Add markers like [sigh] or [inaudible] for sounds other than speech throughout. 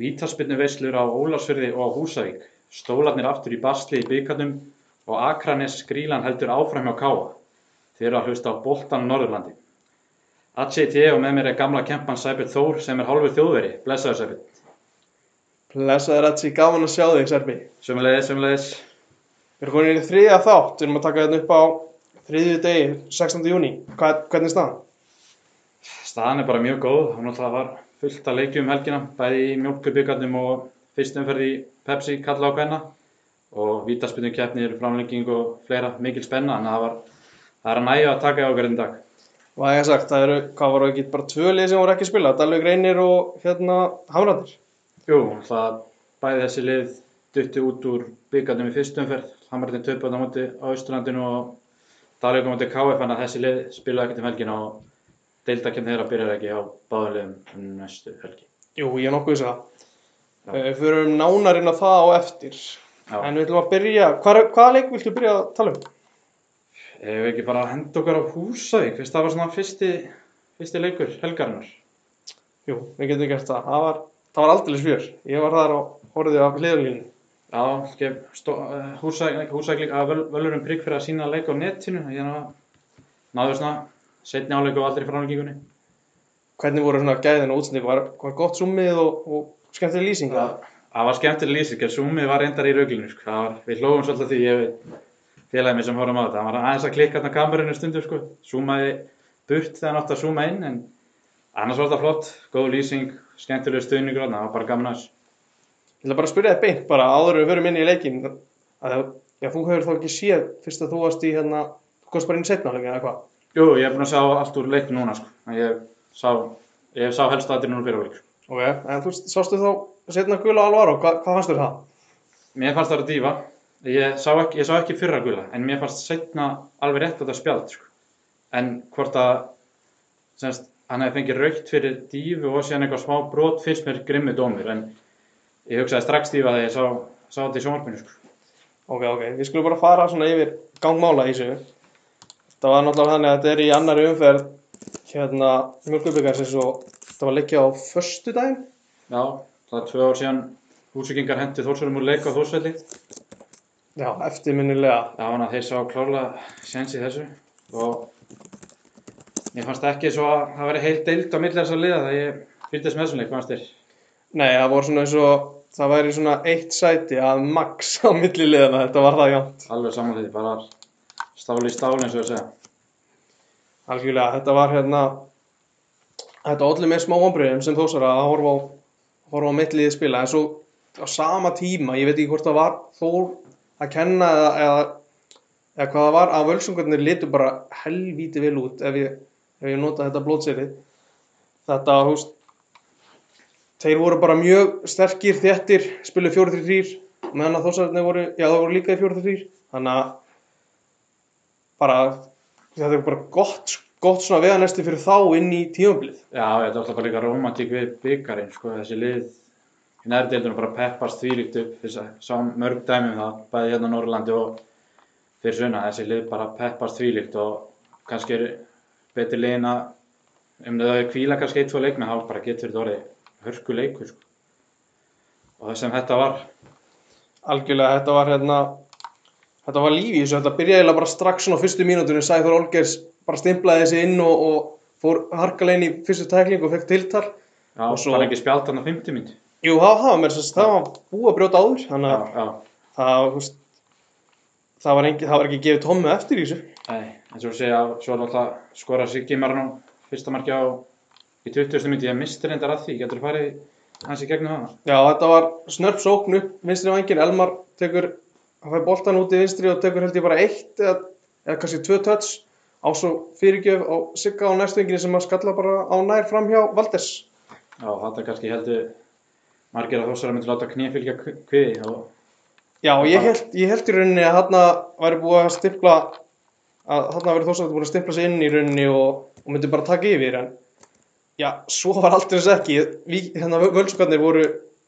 Vítaspinnu veislur á Ólarsfyrði og á Húsavík. Stólarnir aftur í basli í byggarnum og Akranes skrílan heldur áfram hjá Káa. Þeir eru að hlusta á boltan Norðurlandi. ACT og með mér er gamla kempan Sæbjörn Þór sem er hálfur þjóðveri. Blessaður Sæbjörn. Blessaður Atsi, gaman að sjá þig, Serbi. Sumulegis, sumulegis. Við erum komin í þriðja þátt, við erum að taka þetta upp á þriðju degi, 16. júni. Hvernig er staðan? Staðan er bara mjög góð. Það náttúrulega var fullt að leikju um helgina, bæði í mjölkubíkarnum og fyrstumferði Pepsi kalla á hvenna og vítaspinnu keppnir, framlenging og fleira, mikil spenna, en það var það er að næja að taka í ákveðin dag. Og það er sagt, það eru, hvað var ekki, bara tvö lið sem voru ekki spila, Dalvik Reynir og hérna Hamrandir. Jú, það bæði þessi lið dutti út úr byggarnum í fyrstumferð, Hamrættin töpuð á móti á Ísturlandinu og Dalvik á móti KF, en að þessi lið spilaði ekkert um helgina og deildakefni þeirra byrjar ekki á báðarliðum um næstu helgi. Jú, ég er nokkuð þess að. Já. Við förum nánar inn á það á eftir. Já. En við ætlum að byrja, hvað, hvaða leik viltu byrja að tala um? Ef við ekki bara að henda okkar á Húsavík, fyrst það var svona fyrsti, fyrsti leikur helgarinnar. Jú, við getum gert það. Það var, það var aldrei svjör. Ég var þar og horfði af hliðalínu. Já, uh, Húsavík, Húsavík að völ, völurum prigg fyrir að sína leik á netinu. Ég ná, náðu svona setni áleiku og aldrei framlengingunni. Hvernig voru svona gæðin og útsending? Var, var gott summið og, og skemmtileg lýsing? Það, var skemmtileg lýsing, en Súmið var reyndar í rauglinu. Sko. Var, við hlóðum svolítið því ég félagið mér sem horfum á þetta. Það var aðeins að klikka þarna kamerunni stundu, sko. Súmaði burt þegar hann átti að súma inn, en annars var þetta flott. Góð lýsing, skemmtileg stuðningur, þarna, það var bara gaman að þessu. Ég ætla bara að spyrja þig beint bara áður við förum inn í leikin að já, þú hefur þá ekki séð fyrst að þú varst í hérna, þú komst bara inn setna eða hvað? Jú, ég hef búin að sjá allt úr leiknum núna, sko. Ég sá, ég sá helst aðrið núna fyrir á leik, sko. Ok, en þú sástu þá setna gula alvara og hvað, hvað fannst þér það? Mér fannst það að dífa. Ég sá ekki, ég sá ekki fyrra gula, en mér fannst setna alveg rétt þetta spjald, sko. En hvort að, semst, hann hefði fengið raukt fyrir dífu og síðan eitthvað smá brot fyrst mér grimmi dómur, en ég hugsaði strax dífa þegar ég sá, sá þetta í sjónvarpinu, sko. Ok, ok, við skulum bara fara svona yfir gangmála í þessu. Það var náttúrulega þannig að þetta er í annari umferð hérna mjölkubikarsins og þetta var leikja á förstu daginn. Já, það er tvö ár síðan húsvíkingar hendi þórsverðum úr leik á þórsvelli. Já, eftirminnilega. Það var að þeir sá klárlega séns í þessu og mér fannst ekki svo að það væri heilt deild á milli þess að liða það ég fylgdist með þessum leik, fannst þér? Nei, það voru svona eins og það væri svona eitt sæti að max á milli liðana, þetta var það jánt. Alveg saman því, bara stál í stál eins og að segja. Algjörlega, þetta var hérna, þetta olli með smá ombriðum sem þósar að horfa á, horfa á mitliðið spila, en svo á sama tíma, ég veit ekki hvort það var þór að kenna eða, eða, eða hvað það var, að völsungarnir litu bara helvíti vel út ef ég, ef ég nota þetta blótserið. Þetta, þú veist, þeir voru bara mjög sterkir, þéttir, spilu 4-3-3, meðan að þósarnir voru, já það voru líka í 4-3-3, þannig að bara þetta er bara gott, gott svona veganesti fyrir þá inn í tímabilið. Já, þetta var alltaf bara líka romantík við byggarinn, sko, þessi lið í nærdeildunum bara peppast þvílíkt upp, þess að sá mörg dæmi um það, bæði hérna á Norrlandi og fyrir sunna, þessi lið bara peppast þvílíkt og kannski er betri liðin að um þau kvíla kannski eitt, tvo leikmenn, þá bara getur þetta orðið hörku leikur, sko. Og það sem þetta var, Algjörlega, þetta var hérna, þetta var lífi í þessu, þetta byrjaði bara strax svona á fyrstu mínútunum, Sæþór Olgers bara stimplaði þessi inn og, og fór harkalegin í fyrstu tækling og fekk tiltal. já, Og svo- var ekki spjald hann á 50 mynd. Jú, það það var mér það var búið að brjóta áður, þannig Já, að já, það, þú veist, það, var engi, það var ekki gefið tómmu eftir í þessu. nei, eins og segja, svo er alltaf skora Siggi Marnó fyrsta marki á í 20. myndi, ég misti reyndar að því, getur þú farið hans í gegnum það? Já, þetta var snörp sókn hann fær boltan út í vinstri og tekur held ég bara eitt eða, eða kannski tvö touch á svo fyrirgjöf á Sigga á næstu venginni sem að skalla bara á nær fram hjá Valdes. Já, þetta kannski heldur margir að þósara myndi láta knéfylgja kviði og Já, ég held, ég held í rauninni að þarna væri búið að stimpla að þarna væri þósað búið að stimpla sig inn í rauninni og, og myndi bara taka yfir en já, svo var aldrei þess ekki við, hérna völskarnir voru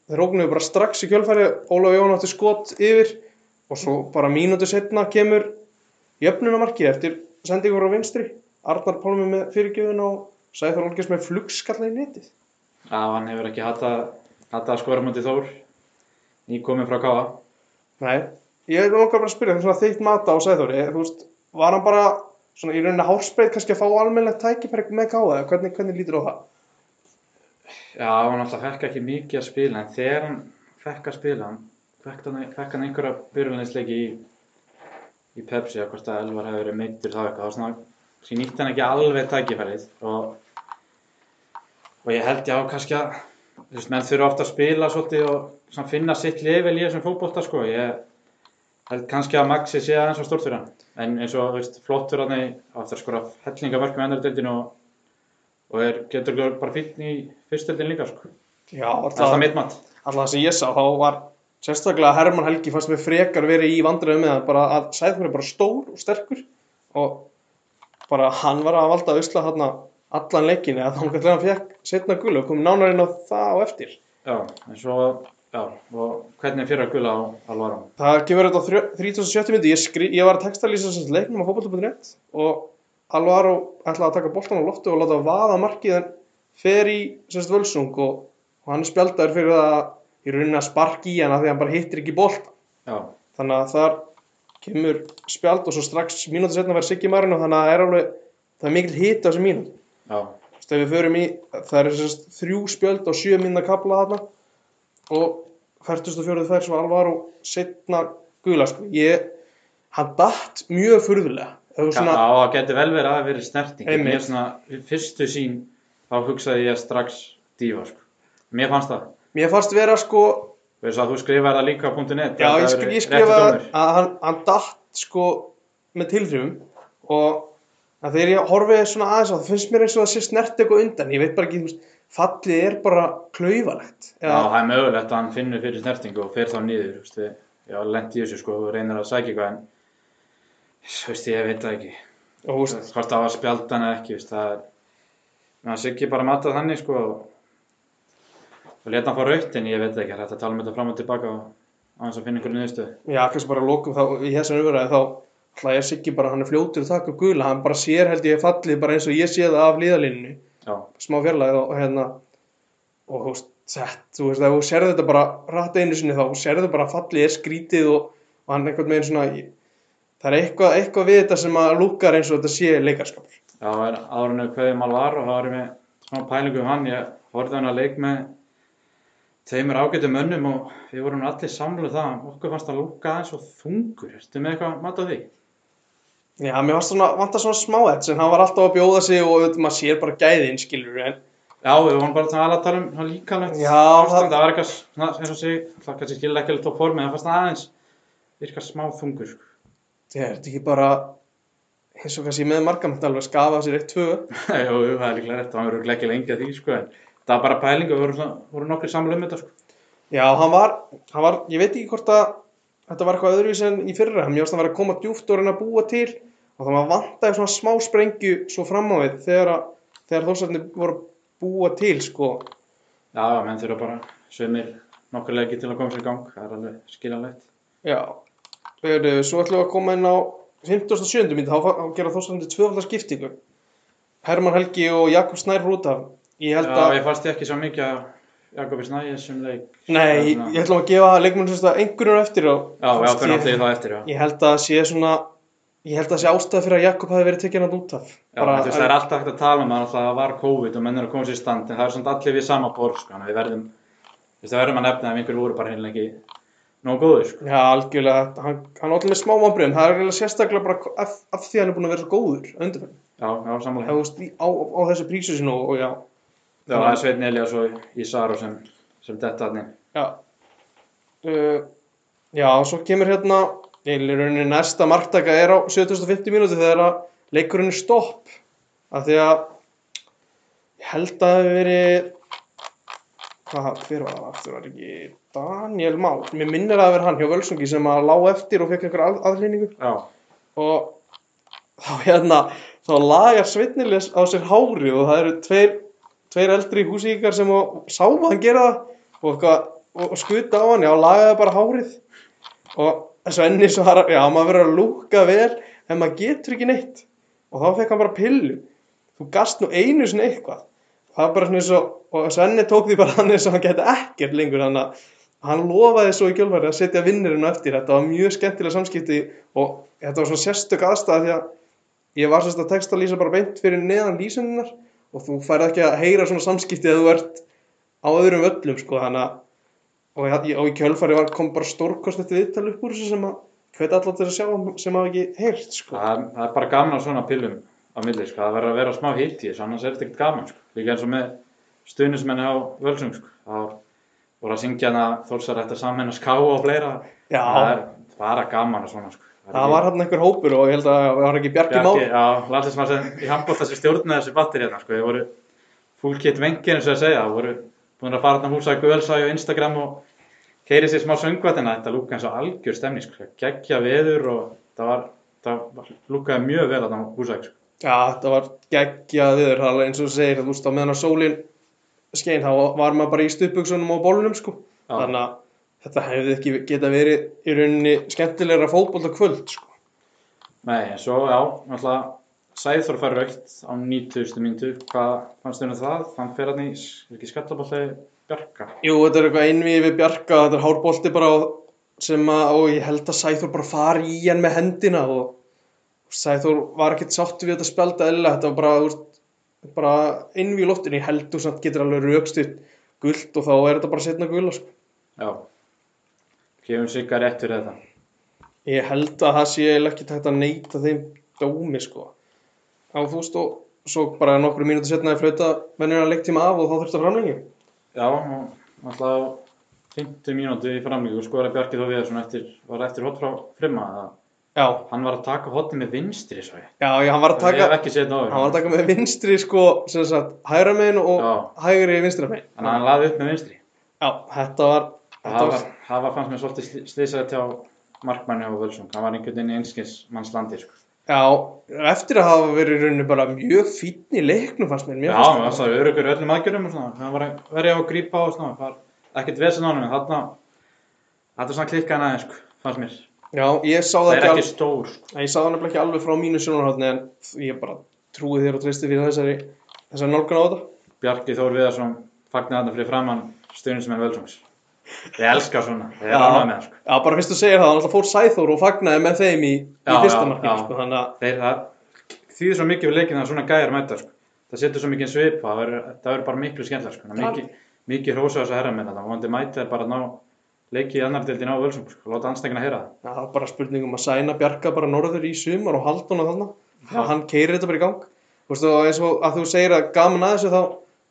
þeir ógnuðu bara strax í kjölfæri Ólaf Jón átti skot yfir og svo bara mínútu setna kemur jöfnunamarkið eftir sendingur á vinstri Arnar Pálmi með fyrirgjöfun og Sæður Olgers með flugskalla í netið að hann hefur ekki hatt Þetta skora mútið Þór, nýkominn frá Káa. Nei, ég er nokkar bara að spyrja, svona þitt mata á veist, var hann bara svona í rauninni hárspeit kannski að fá almennilegt tækifæri með eða hvernig, hvernig lítur á það? Já, hann alltaf fekk ekki mikið að spila, en þegar hann fekk að spila, hann fekk hann, fekk hann einhverja byrjunleysleiki í, í Pepsi, að hvort að Elvar hefði verið meittur þá eitthvað, svona, því nýtti hann ekki alveg tækifærið og, og ég held já kannski að, þú veist, menn þurfa ofta að spila svolítið og finna sitt level í þessum fótbolta, sko, ég held kannski að Maxi sé aðeins á stórt fyrir hann, en eins og, veist, flott fyrir hann á eftir að skora hellingamörk með endardeildinu og, og er, getur bara fýtt í fyrstöldin líka, sko. Já, mitt mat. alltaf sem ég sá, þá var sérstaklega Herman Helgi fannst mér frekar verið í vandræðum með það, bara að Sæþór er bara stór og sterkur og bara hann var að valda usla þarna allan leikinni að þá hann fekk setna gul og kom nánar inn á það á eftir. Já, en svo, já, og hvernig fyrir að gula á Alvaro? Það kemur þetta á þrjö- 37. myndi, ég, skri, ég var að textalýsa þessast leiknum á fótbolta.net og Alvaro ætlaði að taka boltan á loftu og láta vaða markið en fer í sérst völsung og, og hann spjaldaður fyrir að í rauninni að sparki í hana því að hann bara hittir ekki. Já, Þannig að þar kemur spjald og svo strax mínúti setna verður Siggi Marino þannig að það er alveg, það er mikil hit á þessu mínúti. það er sérst þrjú spjöld og sjö minna kapla þarna og 44. fær svo Alvaro setna gula sko. Ég, hann datt mjög furðulega. Var já, svona, það getur vel verið að það verið snerting. Mér svona, fyrstu sín, þá hugsaði ég strax dífa, sko. Mér fannst það. Mér fannst vera sko, Þú veist að þú skrifaði það líka á .net. já ég, sk ég skrifaði að hann, hann datt sko með tilþrifum og þegar ég horfið svona aðeins á það finnst mér eins og það sé snert eitthvað undan. Ég veit bara ekki, þú veist, fallið er bara klaufalegt. Já, það er mögulegt að hann finnur fyrir snertingu og fer þá niður, þú veist, við, já, lent í þessu, sko, og reynir að sækja eitthvað, en, þú veist, ég veit það ekki. Hvort það var spjaldan eða ekki, þú veist, það er, það sé ekki bara matað þannig, sko, og, og leta hann fá raut, en ég veit ekki, að tala um þetta fram og tilbaka og þess að finna einhverju niðurstöðu. Já, kannski bara að lokum þá í þessum umræði þá ætla ég Siggi bara, hann er fljótur að taka upp gula, hann bara sér held ég fallið bara eins og ég sé það af líðalínunni, Já, smá fjarlæði og, og hérna og þú veist, þú veist, ef þú sérðu þetta bara rætt einu sinni þá, sérðu bara að fallið er skrítið og, og hann einhvern veginn svona, ég- það er eitthvað, eitthvað við þetta sem að lúkar eins og þetta sé leikarskapur. Já, það er árinu hverjum alvar og það var ég með smá pælingu um hann. Ég horfði hann að leik með tveimur ágætum mönnum og við vorum allir samluð það. Okkur fannst að lúka aðeins og þungur. Ertu með eitthvað mat á því? Já, mér varst svona, vantar svona smá þetta sem hann var alltaf að bjóða sig og auðvitað maður sér bara gæðin, skilur en Já, við vorum bara alveg að tala um hann líkalegt Já, ástand. Það var eitthvað eins og sig, það kannski skilja ekki alveg tók formi, það fannst aðeins virka smá þungur. það er ekki bara eins og kannski með margamætt alveg skafa sér eitt tvö [laughs] jú, það er líklega rétt, það var ekki lengi að því, sko, en það var bara pælingu, við vorum, vorum nokkur samluð um þetta, sko. Já, hann var, hann var, ég veit ekki hvort að þetta var eitthvað öðruvísi en í fyrra, hann mjögst að vera að koma djúft og reyna að búa til og það var vantaði svona smá sprengju svo fram á við þegar, að, þegar þósarnir voru búa til, sko. Já, menn þurfa bara sömur nokkur leiki til að koma sér í gang, það er alveg skiljanlegt. Já, svo ætlum við að koma inn á 57. myndi, þá, gera þósarnir tvöfaldar skiptingu. Herman Helgi og Jakob Snær Rútaf. Ég held Já, að, ég fannst ekki svo mikið að Jakobi Snæðis sem leik. nei, Svona- ég ætlum að gefa leikmennum einhverjum eftir og Já, já, fannst fyrir ég- það eftir, já. Ég held að sé svona ég held að sé ástæða fyrir að Jakob hafi verið tekinn að út af Já, þú veist, það er alltaf hægt að tala um að það var COVID og menn er að koma sér í stand, en það er svona allir við sama borð, sko, þannig að við verðum, þú veist, það verðum að nefna ef einhver voru bara heimlega ekki nógu góður, sko. Já, algjörlega, hann, hann allir með smá vonbröðum það er eiginlega sérstaklega bara af, af því að hann er búin að vera svo góður undirfæðin, Já, já, það samanlega. veist, í- á, á þessu prísu sinu og, og já, Já, það er Sveitn Elias og Ísaro sem, sem detta hann já. Uh, Já, og svo kemur hérna í rauninni næsta marktaka er á 750 mínúti þegar að leikurinn er stopp. Af því að ég held að það hefur verið hvað, hver var það aftur, var ekki Daniel Már, mér minnir að það vera hann hjá Völsungi sem að lá eftir og fekk einhver að, aðlýningu Já, og þá hérna þá lagar Sveitniles á sér hári og það eru tveir, tveir eldri húsíkar sem að sá að hann gera það og, og, skuta á hann, já, lagaði bara hárið. Og Svenni svarar, já, maður verður að lúka vel en maður getur ekki neitt. Og þá fekk hann bara pillu. Þú gast nú einu sinni eitthvað. Það var bara svona eins og, og Svenni tók því bara [laughs] hann eins og hann geti ekkert lengur þannig að hann lofaði svo í kjölfæri að setja vinnirinn eftir, þetta var mjög skemmtilega samskipti og þetta var svona sérstök aðstæða því að ég var sérst að texta lýsa bara beint fyrir neðan lýsinnar og þú færð ekki að heyra svona samskipti að þú ert á öðrum völlum sko þannig að og, ég, og í kjölfæri var, kom bara stórkostnætti viðtal upp úr þessu sem að hveit allar til að sjá sem hafa ekki heyrt sko. Það, það er bara gaman á svona pillum á milli, sko. það verður að vera smá hitt í þessu, annars er þetta ekkert gaman, sko. Líka eins og með stuðnismenni á völsung, sko. Það voru að syngja hana þólsar eftir samhennast ká og fleira. Já. Það er bara gaman og svona, sko. Það var hann einhver hópur og ég held að það var ekki Bjarki Már Bjarki, já, landslismann sem í handbótt þessi stjórnaði þessi battir hérna, sko. Þið voru full kit vengir eins og að segja, það voru búin að fara hérna húsa Guðelsæ og Instagram og keiri sér smá söngvatina, þetta lúka eins og algjör stemning, sko. Gekkja veður og það var, það var, lúkaði mjög vel að það húsa, sko. Já, þetta var geggjað viður, það alveg eins og þú segir, þú veist, á meðan að sólin skein, þá var maður bara í stuppbuksunum og bólunum, sko. Já. Þannig að þetta hefði ekki geta verið í rauninni skemmtilegra fótbolta kvöld, sko. Nei, svo, já, náttúrulega Sæþór fær raukt á 90. myndu, hvað fannst þér um það? Þann fer hann í, er ekki skallabólli Bjarka? Jú, þetta er eitthvað einvið við Bjarka, þetta er hárbolti bara á- sem að, og ég held að Sæþór bara fari í hann með hendina og Sæþór var ekkert sáttu við þetta spelda eðlilega, þetta var bara, veist, bara einvið í loftinu, ég held þú samt getur alveg raukstuð gult og þá er þetta bara setna gula, sko. Já, gefum Sigga rétt fyrir þetta. Ég held að það sé ekki tægt að neyta þeim dómi sko. Á þú veist og svo bara nokkru mínúti setna að flauta venjulega leiktíma af og þá þurfti að framlengi. Já, og á 50 mínúti í framlíku skoraði Bjarki þó við eftir, var eftir hot frá Frimma að Já, hann var að taka hotni með vinstri svo ég. já, já, hann var að Það taka, hann var að taka með vinstri sko, sem sagt, hægra megin og Já. hægri vinstra megin. Þannig að hann laði upp með vinstri. Já, þetta var, þetta Það var, það var fannst mér svolítið slýsað hjá markmanni á Völsung. Hann var einhvern veginn einskins manns landi, sko. já, eftir að hafa verið í rauninni bara mjög fínn í leiknum fannst mér. mér Já, fannst hann var það örugur öllum svona. Hann var verja á að grípa og svona. Það var ekkert vesen á hann, þarna, þetta er svona klikkaðan aðeins, sko, fannst mér. Já, ég sá það Það er ekki, alveg, stór, sko. ég sá það ekki alveg frá mínu sjónarhóttni en ég bara trúi þér og treysti fyrir þessari, þessari nálgun á þetta. Bjarki Þór Viðarsson fagnar þarna fyrir framann stuðnismenn Völsungs. Ég elska svona, ég er ánægð með það, sko. Já, bara fyrst þú segir það, hann alltaf fór Sæþór og fagnaði með þeim í, í fyrsta markinu, sko, þannig að, Þeir, það þýðir svo mikið við leikinn að svona gæjar mæta, sko. Það setur svo mikið svip, það verður það verður bara miklu skemmtilega, sko. Er Mikið, mikið hrósa þess að herra með þetta. Vonandi mæti þeir bara að ná leiki í annar dildin á Völsung, sko. Láta anstækina heyra það. já, það er bara spurning um að sæna Bjarka bara norður í sumar og þarna. Já. Já. Hann keirir þetta bara í gang. Þú veist, og eins og að þú segir að gaman að þessu þá,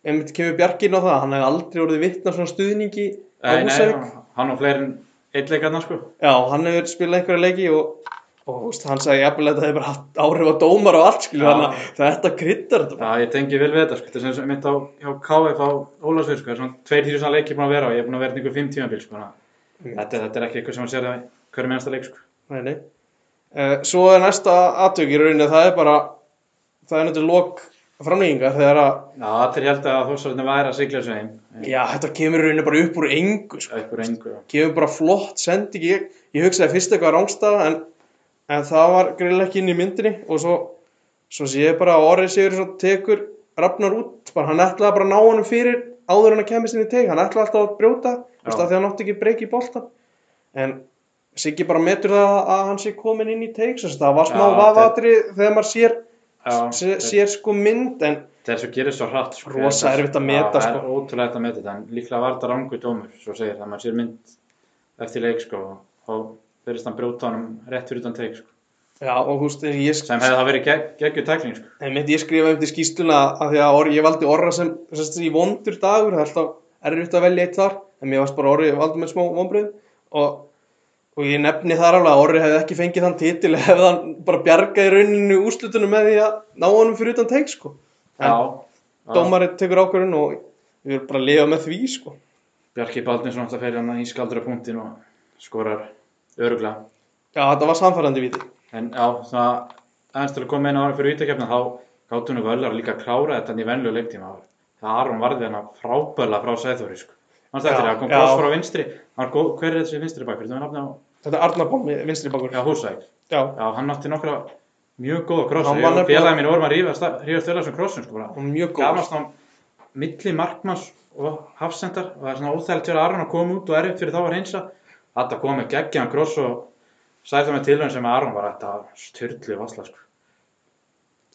einmitt kemur Bjarki inn á það, hann hefði aldrei orðið vitna svona stuðningi á Nei, nei, Húsavík. hann og fleiri en eitt leikarna, sko. Já, hann hefur spilað einhverja leiki og, og veist, hann sagði jafnvel að þetta hefur bara haft áhrif á dómar og allt, skilur, Já. þannig að þetta kryddar þetta bara. Já, ég tengi vel við þetta, sko. Þetta er sem mitt á hjá KF á Ólasvið, sko. Það er svona tveir þýrjus að leiki búin að vera og ég er búin að vera einhver fimm tímabil, sko. Þannig Mm. að Þetta, þetta er ekki eitthvað sem að sér það hverju mennsta leik, sko. Nei, nei. Uh, svo er næsta atvök í rauninni, það er bara, það er náttúrulega lok framlýgingar þegar að, Já, allir held að þósarðinu væri að sigla þessu heim. Já, þetta kemur í rauninni bara upp úr engu, sko. Eitthvað engu. Kemur bara flott sending, ég, ég hugsaði fyrst eitthvað rángstaða, en, en það var greiðlega ekki inn í myndinni og svo, svo sé ég bara að orðið sigur svo tekur Ragnar út, bara hann ætlaði bara að ná honum fyrir áður en að kemist inn í teik, hann ætlaði alltaf að brjóta, þú veist, Já. af því hann átti ekki breyki í boltan, en Siggi bara metur það að hann sé komin inn í svo það var smá Já, vafatri þegar maður sér, Já, sér, sér sko mynd, en Þessu gerir svo hratt sko. Rosa erfitt að meta, það sko. er ótrúlega erfitt að meta þetta En líklega var þetta rangu dómur Svo segir það, maður sér mynd eftir leik sko, og verðist hann brjóta honum rétt fyrir utan teik sko. já, og ég, sem hefði það verið gegg, geggju tækling sko. En mitt ég skrifaði til skýsluna að því að orri, ég valdi orra sem, sem sagt, í vondur dagur, það er alltaf erfitt að velja eitt þar, en mér varst bara orri, ég valdi með smá vonbröð og, og ég nefni þar alveg að orri hefði ekki fengið þann titil [laughs] hefði hann bara bjargaði rauninu úrslutunum með því að ná honum fyrir utan teik, sko. En dómarinn tekur ákvörðun og við erum bara að lifa með því, sko. Bjarki Baldvinsson alltaf fyrir hann í skaldra punktin og skorar öruglega Já, þetta var samfærandi því. en já, svona aðeins til að koma inn á hann fyrir vítakefna þá gáttu nú völdar líka að klára þetta í venlu leiktíma það Aron varði hann frábæla frá Sæþóri sko. Manstu eftir það, kom já. kross frá vinstri hver er þessi vinstri bakur, þetta á er Arnarbón með vinstri bakur. já, Húsæk, Já, já, hann átti nokkra mjög góða krossa, Hann ég var og nefnilega- félagi mín vorum að rífa rífa stöðlega sem krossun sko, mjög góð. gamast hann milli markmanns og hafsendar og það er svona óþægilegt fyrir Aron að koma út og erfitt fyrir þá að reynsa þetta kom með geggjaðan kross og sæði það með tilhörn sem Aron var þetta styrlu vassla sko.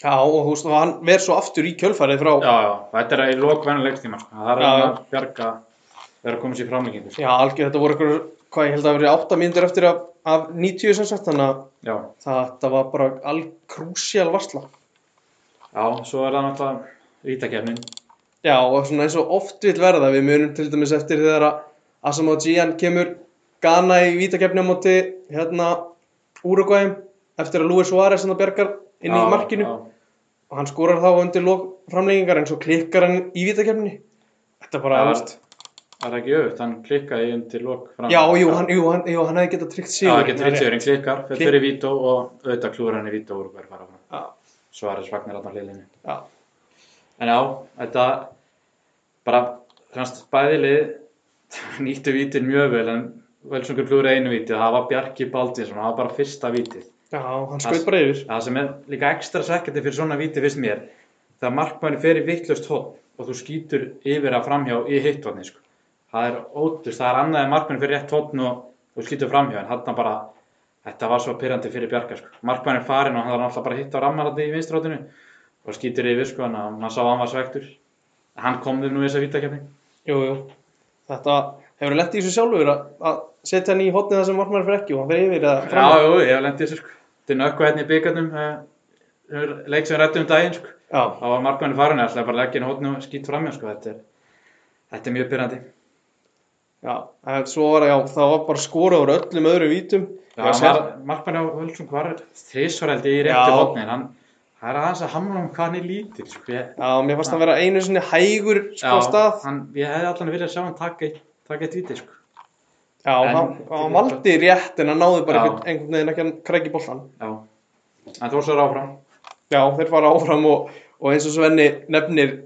Já, og þú veist, hann verð svo aftur í kjölfarið frá, já, já, þetta er í lok vennu leikstíma sko. það er að bjarga vera að koma sér framlengingu já, algjör, þetta voru ykkur, hvað ég held að verið átta mínútur eftir af, af 90 sem sagt, þannig að já, þetta var bara all krúsjál varsla. já, svo er það náttúrulega vítakefnin Já, og svona eins og oft vil verða, við munum til dæmis eftir þegar að Asamoah Gyan kemur Ghana í vítakefni á móti, hérna, Uruguayum, eftir að Luis Suárez hann bjargar inn í Já, markinu. já. og hann skorar þá undir framlengingar en svo klikkar hann í vítakefni þetta er bara, veist Það er ekki auðvitað, hann klikkaði undir lok fram. já, jú, hann, jú, hann, jú, hann hefði getað tryggt Já, sigur ekki trýtsigurinn klikkar, fyrir Klikk- fyrir vító og auðvitað klúður hann í vító og verður fara fram. já, Svaris Vagnar alltaf hliðinni. já, En já, þetta bara, kannski bæði lið [laughs] nýttu vítin mjög vel en Völsungur klúður einu vítið, það var Bjarki Baldinsson, það var bara fyrsta vítið. já, hann skaut bara yfir Það sem er líka ekstra svekkjandi fyrir svona víti finnst mér þegar markmanni fer í vittlust hótt og þú skýtur yfir að framhjá í hittvotni sko. Það er ótust, það er annað en markmanni fer rétt hóttn og þú skýtur framhjá en hann bara, þetta var svo pyrrandi fyrir Bjarka sko. markmanni er farin og hann var náttúrulega bara að hitta á rammarandi í vinstrótinu og skýtur yfir sko, þannig að maður sá að hann var svektur hann kom þeim nú í þessa vítakefni jú, jú, þetta hefur lett í þessu sjálfur að, að setja hann í hotnið það sem varmar fyrir ekki og hann fer yfir Já, fram jú, ég hef lendið þessu sko. þetta er nökku hérna í byggarnum leik sem við rættum um daginn sko. þá var markmanni farin að hótni og sko. þetta, er, þetta er mjög pyrrandi já, en svo var já, það var bara skorað úr öllum öðrum vítum Já, Já, sér- var, markmanni á Völsung var þrísvarældi í réttu Já. hótni en hann, það er aðeins að hamla um hvað hann er lítill sko. ég, já, mér fannst það vera einu sinni hægur sko stað hann, ég hefði allan viljað sjá hann taka eitt, taka eitt víti sko. já, En- hann, hann valdi rétt en hann náði bara Já. einhvern, einhvern veginn ekki að krækja boltan Já, en þú svo áfram Já, þeir fara áfram og, og eins og Svenni nefnir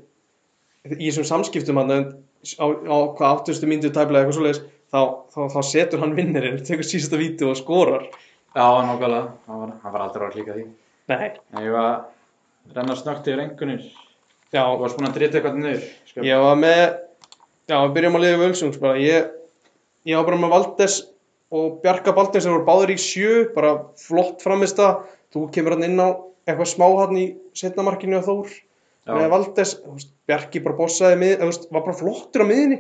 í þessum samskiptum hann á, á hvað áttustu myndu tæplega eitthvað svoleiðis þá, þá, þá setur hann vinnirinn, tekur síðasta víti og skorar. Já, nákvæmlega, hann var, hann var aldrei að klíka því Nei. en ég var að renna snögt yfir engunir Já, og varst búin að drita eitthvað niður sko. ég var með, já, við byrjum að liða völsungs bara, ég, ég var bara með Valdes og Bjarka Baldur sem voru báður í sjö, bara flott framist að þú kemur hann inn á eitthvað smá hann í setnamarkinu og Þór. Með Valdes, Bjarki bara bossaði mið, veist, var bara flottur á miðinni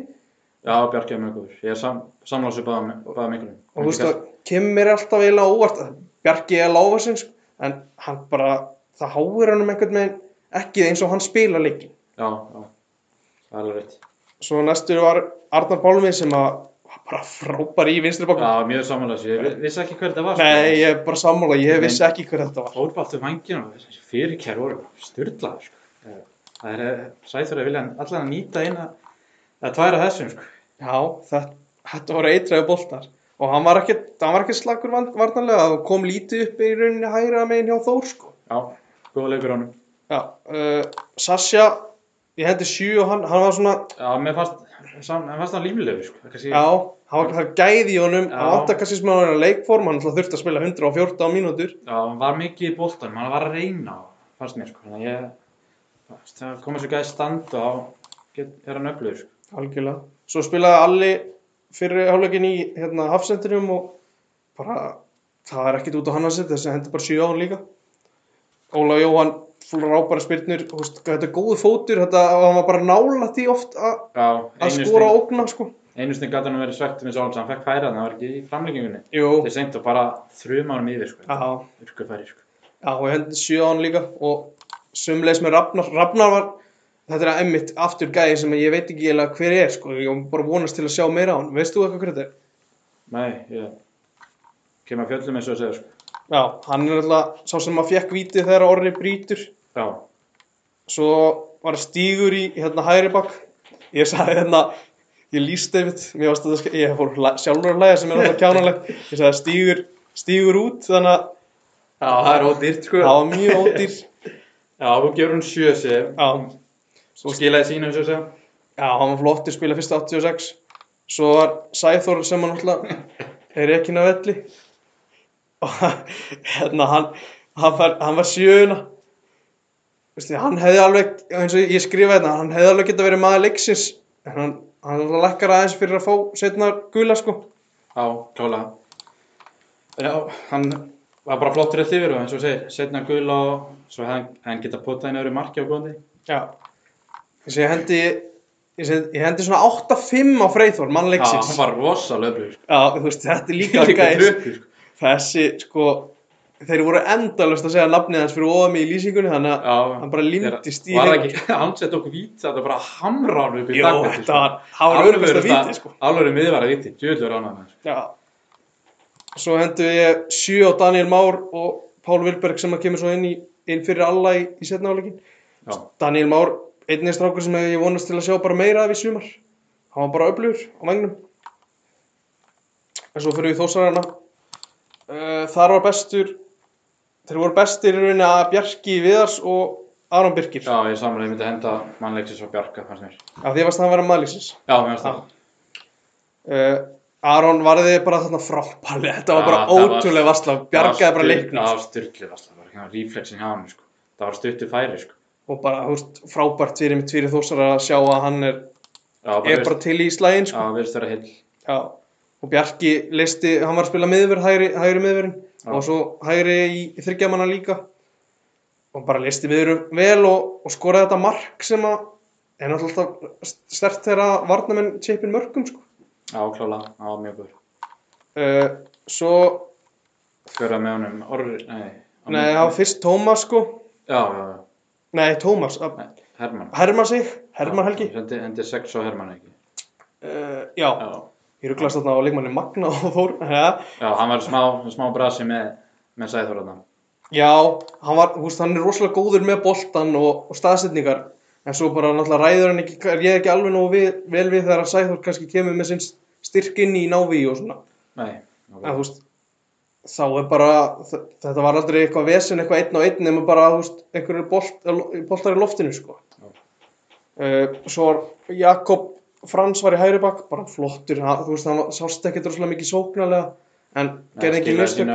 Já, Bjarki er mjög góður. Ég er sam, samlásu báðum báðum einhvernum. og þú veist það kemur alltaf eiginlega óvart að Bjarki er láfarsinn sko, en hann bara, það háir hann um einhvern veginn ekki eins og hann spila leikin Já, já, það er alveg rétt. svo næstur var Arnar Pálmi sem að bara frábær í vinstri bakku Já, mjög samlásu. Ég vi- vissi ekki hver þetta var. sko. nei, ég er bara sammála, ég vissi ekki hver þetta var þessi fyrirkjær voru styrlaður, sko. Það er sæður að vilja allan að nýta eina, eða tværa þessum, sko. já, þetta, þetta voru eitræðu boltar og hann var ekki, hann var ekki slagur varnarlega, það kom lítið upp í rauninni hægra megin hjá Þór sko Já, góða leikur honum. já, uh, Sasha ég hendi sjö og hann, hann var svona Já, mér fannst, sam, mér fannst hann líflegur, sko. Kannski, Já, hann var gæði í honum, hann átti kannski smá að leikform, hann þurfti að spila 114 mínútur. Já, hann var mikið í boltanum, hann var að reyna, fannst mér, sko. Þannig að ég, það komið svo gæði stand og þá get, er hann öflugur, sko. Algjörlega. Svo spilaði Alli fyrir hálfleikin í hérna, hafsendinum og bara, það er ekkit út á hann að setja, þessi hendur bara 7 án líka. Óla Jóhann, frábæra veist, þetta er góðu fótur, þetta, hann var bara nálætt í oft að Já, að skora og ógna, sko. Einu snið gæti hann verið svegt með Sólans, hann fekk færa það var ekki í framlengingunni. Jú, Þetta er seint og bara þrjum árum yfir, sko. já, Urku færi, sko. Já, og hendi sjö á hann líka og sumleis með Ragnar. Ragnar var, þetta er emmitt aftur gæði sem ég veit ekki eiginlega hver er, sko. Ég var bara vonast til að sjá meira á hann. Veist þú eitthvað hver þetta er? Nei, ég kem að fjöllum eins og að segja, sko. Já, hann er alltaf sá sem að fekk vítið þegar orri brýtur. Já, Svo var stígur í hérna hægri bakk. Ég sagði hérna, ég líst einmitt, mér varst þetta, ég fór sjálfur að hlæja sem er alltaf kjánalegt. Ég sagði stígur, stígur út, þannig að Já það er ódýrt, sko. það var mjög ódýr. Já, þú gefur hún sjö sig. Já, Svo skilaði eins og að segja. Já, hann var flottur, spila fyrst 86 Svo var Sæþór sem hann alltaf er ekki að velli og [laughs] hérna hann hann var, hann var sjöuna veistu, hann hefði alveg, eins og ég skrifa þetta, hann hefði alveg geta verið maður leiksins, en hann, hann alltaf lækkar aðeins fyrir að fá setna gula, sko. Já, klálega. Já, hann var bara flottur eftir yfir og eins og segir, setna gul og svo hefði hann- hann geta potað inn öðru marki á góðandi. Já. Þess að ég hendi, ég, hendi svona 8-5 á Freyþór, mann Já, hann var sko. Já, þú veist, þetta er líka Líka gæs. tröpur, sko. Þessi, sko, þeir voru endalust að segja nafnið hans fyrir ofan mig í lýsingunni, þannig að Já. hann bara limtist í Var það ekki, [laughs] hann sett okkur víti, þetta var bara hamra hann upp í Jó, dagvætti. þetta var, það var örugast að víti, sko. Alveg miðvara víti, djúðlur ánægð með þessu. Já. Svo hendu ég 7 á Daniel Már og Pál Vilberg sem að kemur svo inn, í, inn fyrir alla í, í setna áleikin. Já, Daniel Már, einnig strákur sem ég vonast til að sjá bara meira af í sumar. Hann var bara öflugur á vagnum. En svo fyrir við þósarana. Uh, þar var bestur, þeir voru bestir í rauninni að Bjarki Viðars og Aron Birkir. já ég samlega, ég myndi henda mannleiksins og Bjarka. Af því að varst hann að vera maðurlýsins. Já, mér finnst það. Uh, Aron varði bara þarna frábærlega. Þetta var bara ótrúlega vassla. Bjargaði bara leiknum. Það var styrkli vassla, reflexin hjá hann, sko. Það var stuttu færi, sko. Og bara, veist, frábært fyrir mitt fyrir þósara að sjá að hann er, Já, bara, er veist, bara til í slægin, já, sko. og Bjarki listi, hann var að spila miðverð, hægri, hægri miðverðin og svo hægri í, í þryggjamanna líka og bara listi miðverð vel og, og skoraði þetta mark sem að er náttúrulega stert þegar varnamenn tjeipin mörgum sko. Já, klála, það var mjög góður. uh, svo, Fjöra með honum, orri, nei. nei, það var fyrst Tómas sko, Já, já, já. nei Tómas Nei, Hermann. Hermann sig, Hermann Helgi Hendi, hendi sex á Hermann, ekki? uh, já, Já. ég rugglast þarna á leikmanni Magna og Þór [laughs] ja. Já, hann var smá, smá brasi með, með Sæþór þarna. Já, hann var, veist, hann er rosalega góður með boltan og, og staðsetningar en svo bara náttúrulega ræður hann ekki, er ég ekki alveg nógu við, vel við þegar að Sæþór kannski kemur með sinn styrk inn í návi og svona. Nei, en veist, þá er bara þetta var aldrei eitthvað vesen, eitthvað einn og einn nema bara, veist, einhverju bolt, boltar í loftinu, sko. Uh, Svo Jakob Frans var í hægri bakk, bara flottur hann, þú veist, hann sást ekkert rosalega mikið sóknarlega en gerði ekki mistök.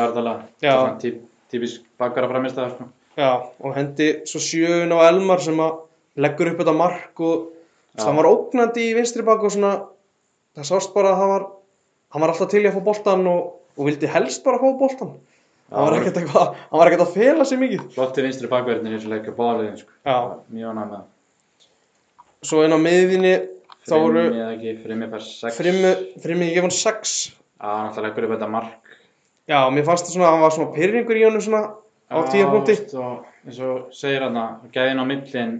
típisk bakkara framistæðar, sko. Já, og hendi svo sjöun á Elmar sem að leggur upp þetta mark og það var ógnandi í vinstri bak og svona það sást bara að hann var hann var alltaf til í að fá boltan og, og vildi helst bara fá boltan Já, hann var ekkert eitthvað, hann var ekkert að fela sig mikið Flotti vinstri bakverðin í þessu leik og báðaliðin, sko. Já. Mjög ánægð með svo inn á miðvinni þá voru Frimmi fær sex. frimmi, frimmi ég gef hann 6 Já, hann alltaf leggur upp þetta mark. já, mér fannst það svona, hann var svona pyrringur í honum svona á tíu punkti eins og segir hann að gæðin á millin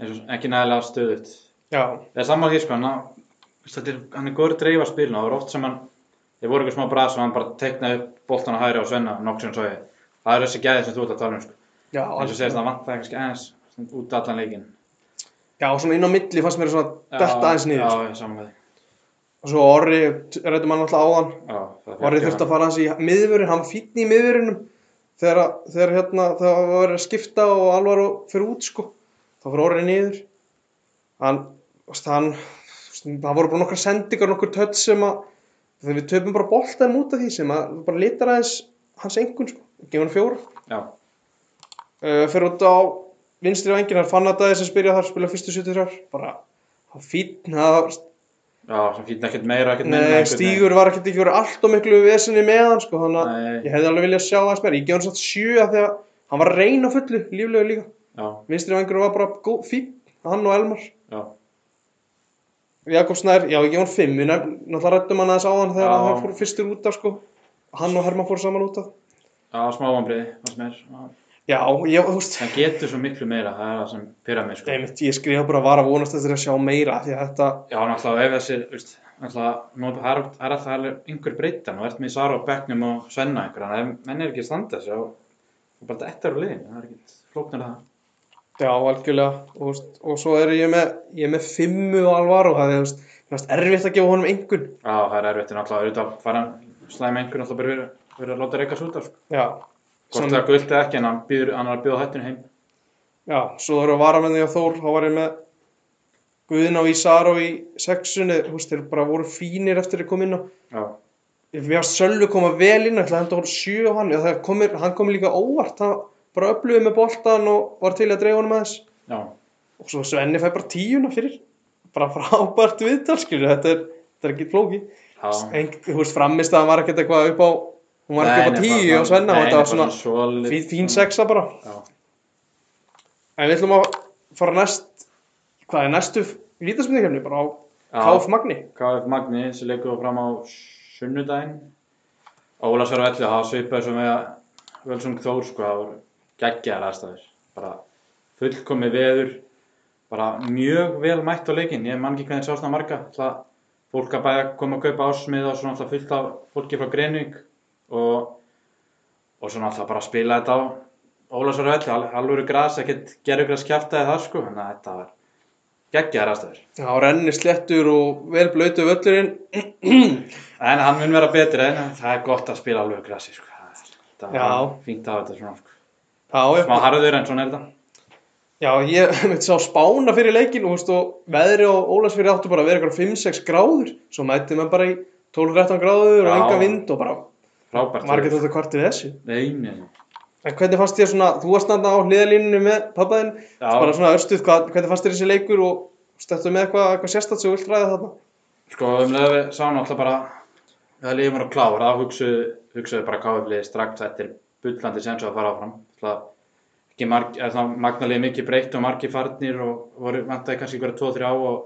eins ekki nægilega stöðut. já, Það er því, sko, hann, þetta er, hann er góður að dreifa spilinu og það er oft sem hann, þeir voru eitthvað smá bras og hann bara teiknaði upp boltan á hæri og svenna nokksinn svo ég. Það er þessi gæði sem þú ert að tala um, sko. já, eins og segist það vant það kannski aðeins út allan leikin. já, svona inn á milli fannst mér svona detta aðeins niður Já, já, saman við. og svo Orri, rættum hann alltaf áðan Já, það Orri þurfti að fara hans í miðvörun, hann fínn í miðvörunum þegar, þegar hérna, það var að skipta og alvar og fyrir út sko, þá fyrir Orri niður. Hann, hann, það voru bara nokkra sendingar, nokkur tött sem að, við töfum bara boltan út af því sem að, bara litar aðeins hans engun sko, gefur hann fjóra. Já, Uh, fyrir út á vinstri vengin, hann fann að það sem spyrja þar, spila fyrstu 73, bara, það, já, sem fýtna ekkert meira, ekkert minna. Nei, Stígur var ekkert ekki verið allt og miklu vesinni með hann sko, þannig að Nei. ég hefði alveg viljað sjá aðeins meira. Ég gef hann satt sjö að því að hann var að reyna á fullu, líflegu líka. Já, Vinstri vangur var bara fín, hann og Elmar. Já, Jakob Snær, já, ég hann fimm, við náttúrulega rættum hann aðeins á hann þegar hann fór fyrstur út af sko. Hann og Herman fór saman út af. já, smá vambriði, það sem er. Já. Ég, þú veist, Það getur svo miklu meira, það er það sem pyrra mig, sko. einmitt, ég skrifa bara var að vonast eftir að sjá meira því að þetta, Já, náttúrulega ef þessi, veist, náttúrulega, það er er alltaf einhver breyta, nú ert með Sara á bekknum og Svenna einhver, þannig að ef menn er ekki að standa þessu og og bara þetta er á liðin, það er ekki flóknar það. Já, algjörlega, og, og svo er ég með, ég er með fimmu og alvar og það er, finnst erfitt að gefa honum einhvern. Já, það er erfitt, en náttúrulega auðvitað að fara slæma einhver náttúrulega bara verið, að láta reyka svo út af, sko. Já, Hvort það gullt eða ekki, en hann býður, hann er að býða hættinu heim. Já, svo eru að varamenni á Þór, þá var ég með Guðin á Ísar og í sexunni, þú veist, þeir bara voru fínir eftir að koma inn á. Já, Ég veist Sölvi koma vel inn, ætla að henda hún sjö á hann, það komir, hann kom líka óvart, það bara öflugið með boltan og var til að dreifa honum aðeins. Já, og svo Svenni fær bara tíuna fyrir. Bara frábært viðtal þetta er, þetta er ekki flóki þú veist framist að hann var ekkert eitthvað upp á hún var ekki upp á tíu og Svenna nei, og þetta var svona svolít- fín, fín sexa bara. Já, en við ætlum að fara næst hvað er næstu vítaspindikefni bara á. KF Magni. KF Magni sem leikur fram á sunnudaginn. Ólasar velli, það var svipað sem við Völsung Þór sko, það voru geggjaðar aðstæður. Bara fullkomi veður bara mjög vel mætt á leikinn. Ég man ekki hvernig það sásna marga. Það fólk að bæja koma að kaupa ásmið og svona alltaf fullt af fólki frá Greinvík og og svona alltaf bara spila þetta á Ólasar velli, al alvöru gras ekkert gerugras kjaftaði það sko. Þannig að þetta var geggjaðar aðstæður. Já, renni slettur og vel blöytu völlurinn. En hann mun vera betri en það er gott að spila alveg grassi sko. Það er fínt að hafa þetta svona sko. Já, Smá harður en svona er þetta. já, ég [laughs] myndi sá spána fyrir leikin og, veist, og veðri og Ólasfyrir áttu bara að vera eitthvað 5-6 gráður svo mætti maður bara í 12-13 gráður og enga vind og bara Frábært. ekki þetta hvart við þessu Nei. En hvernig fannst þér svona, þú varst náttúrulega á hliðalínunni með pappaðinn, bara svona örstuð, hvað, hvernig fannst þér þessi leikur og stættu með eitthvað, eitthvað sérstætt sem þú vilt ræða þarna? Sko, um leið við sáum alltaf bara það lífum var að klára, þá hugsuðu, hugsuðu bara káflið strax eftir bullandi sem svo að fara áfram. Magnalið mikið breytt og margir farnir og voru vantaði kannski hverja 2-3 á og,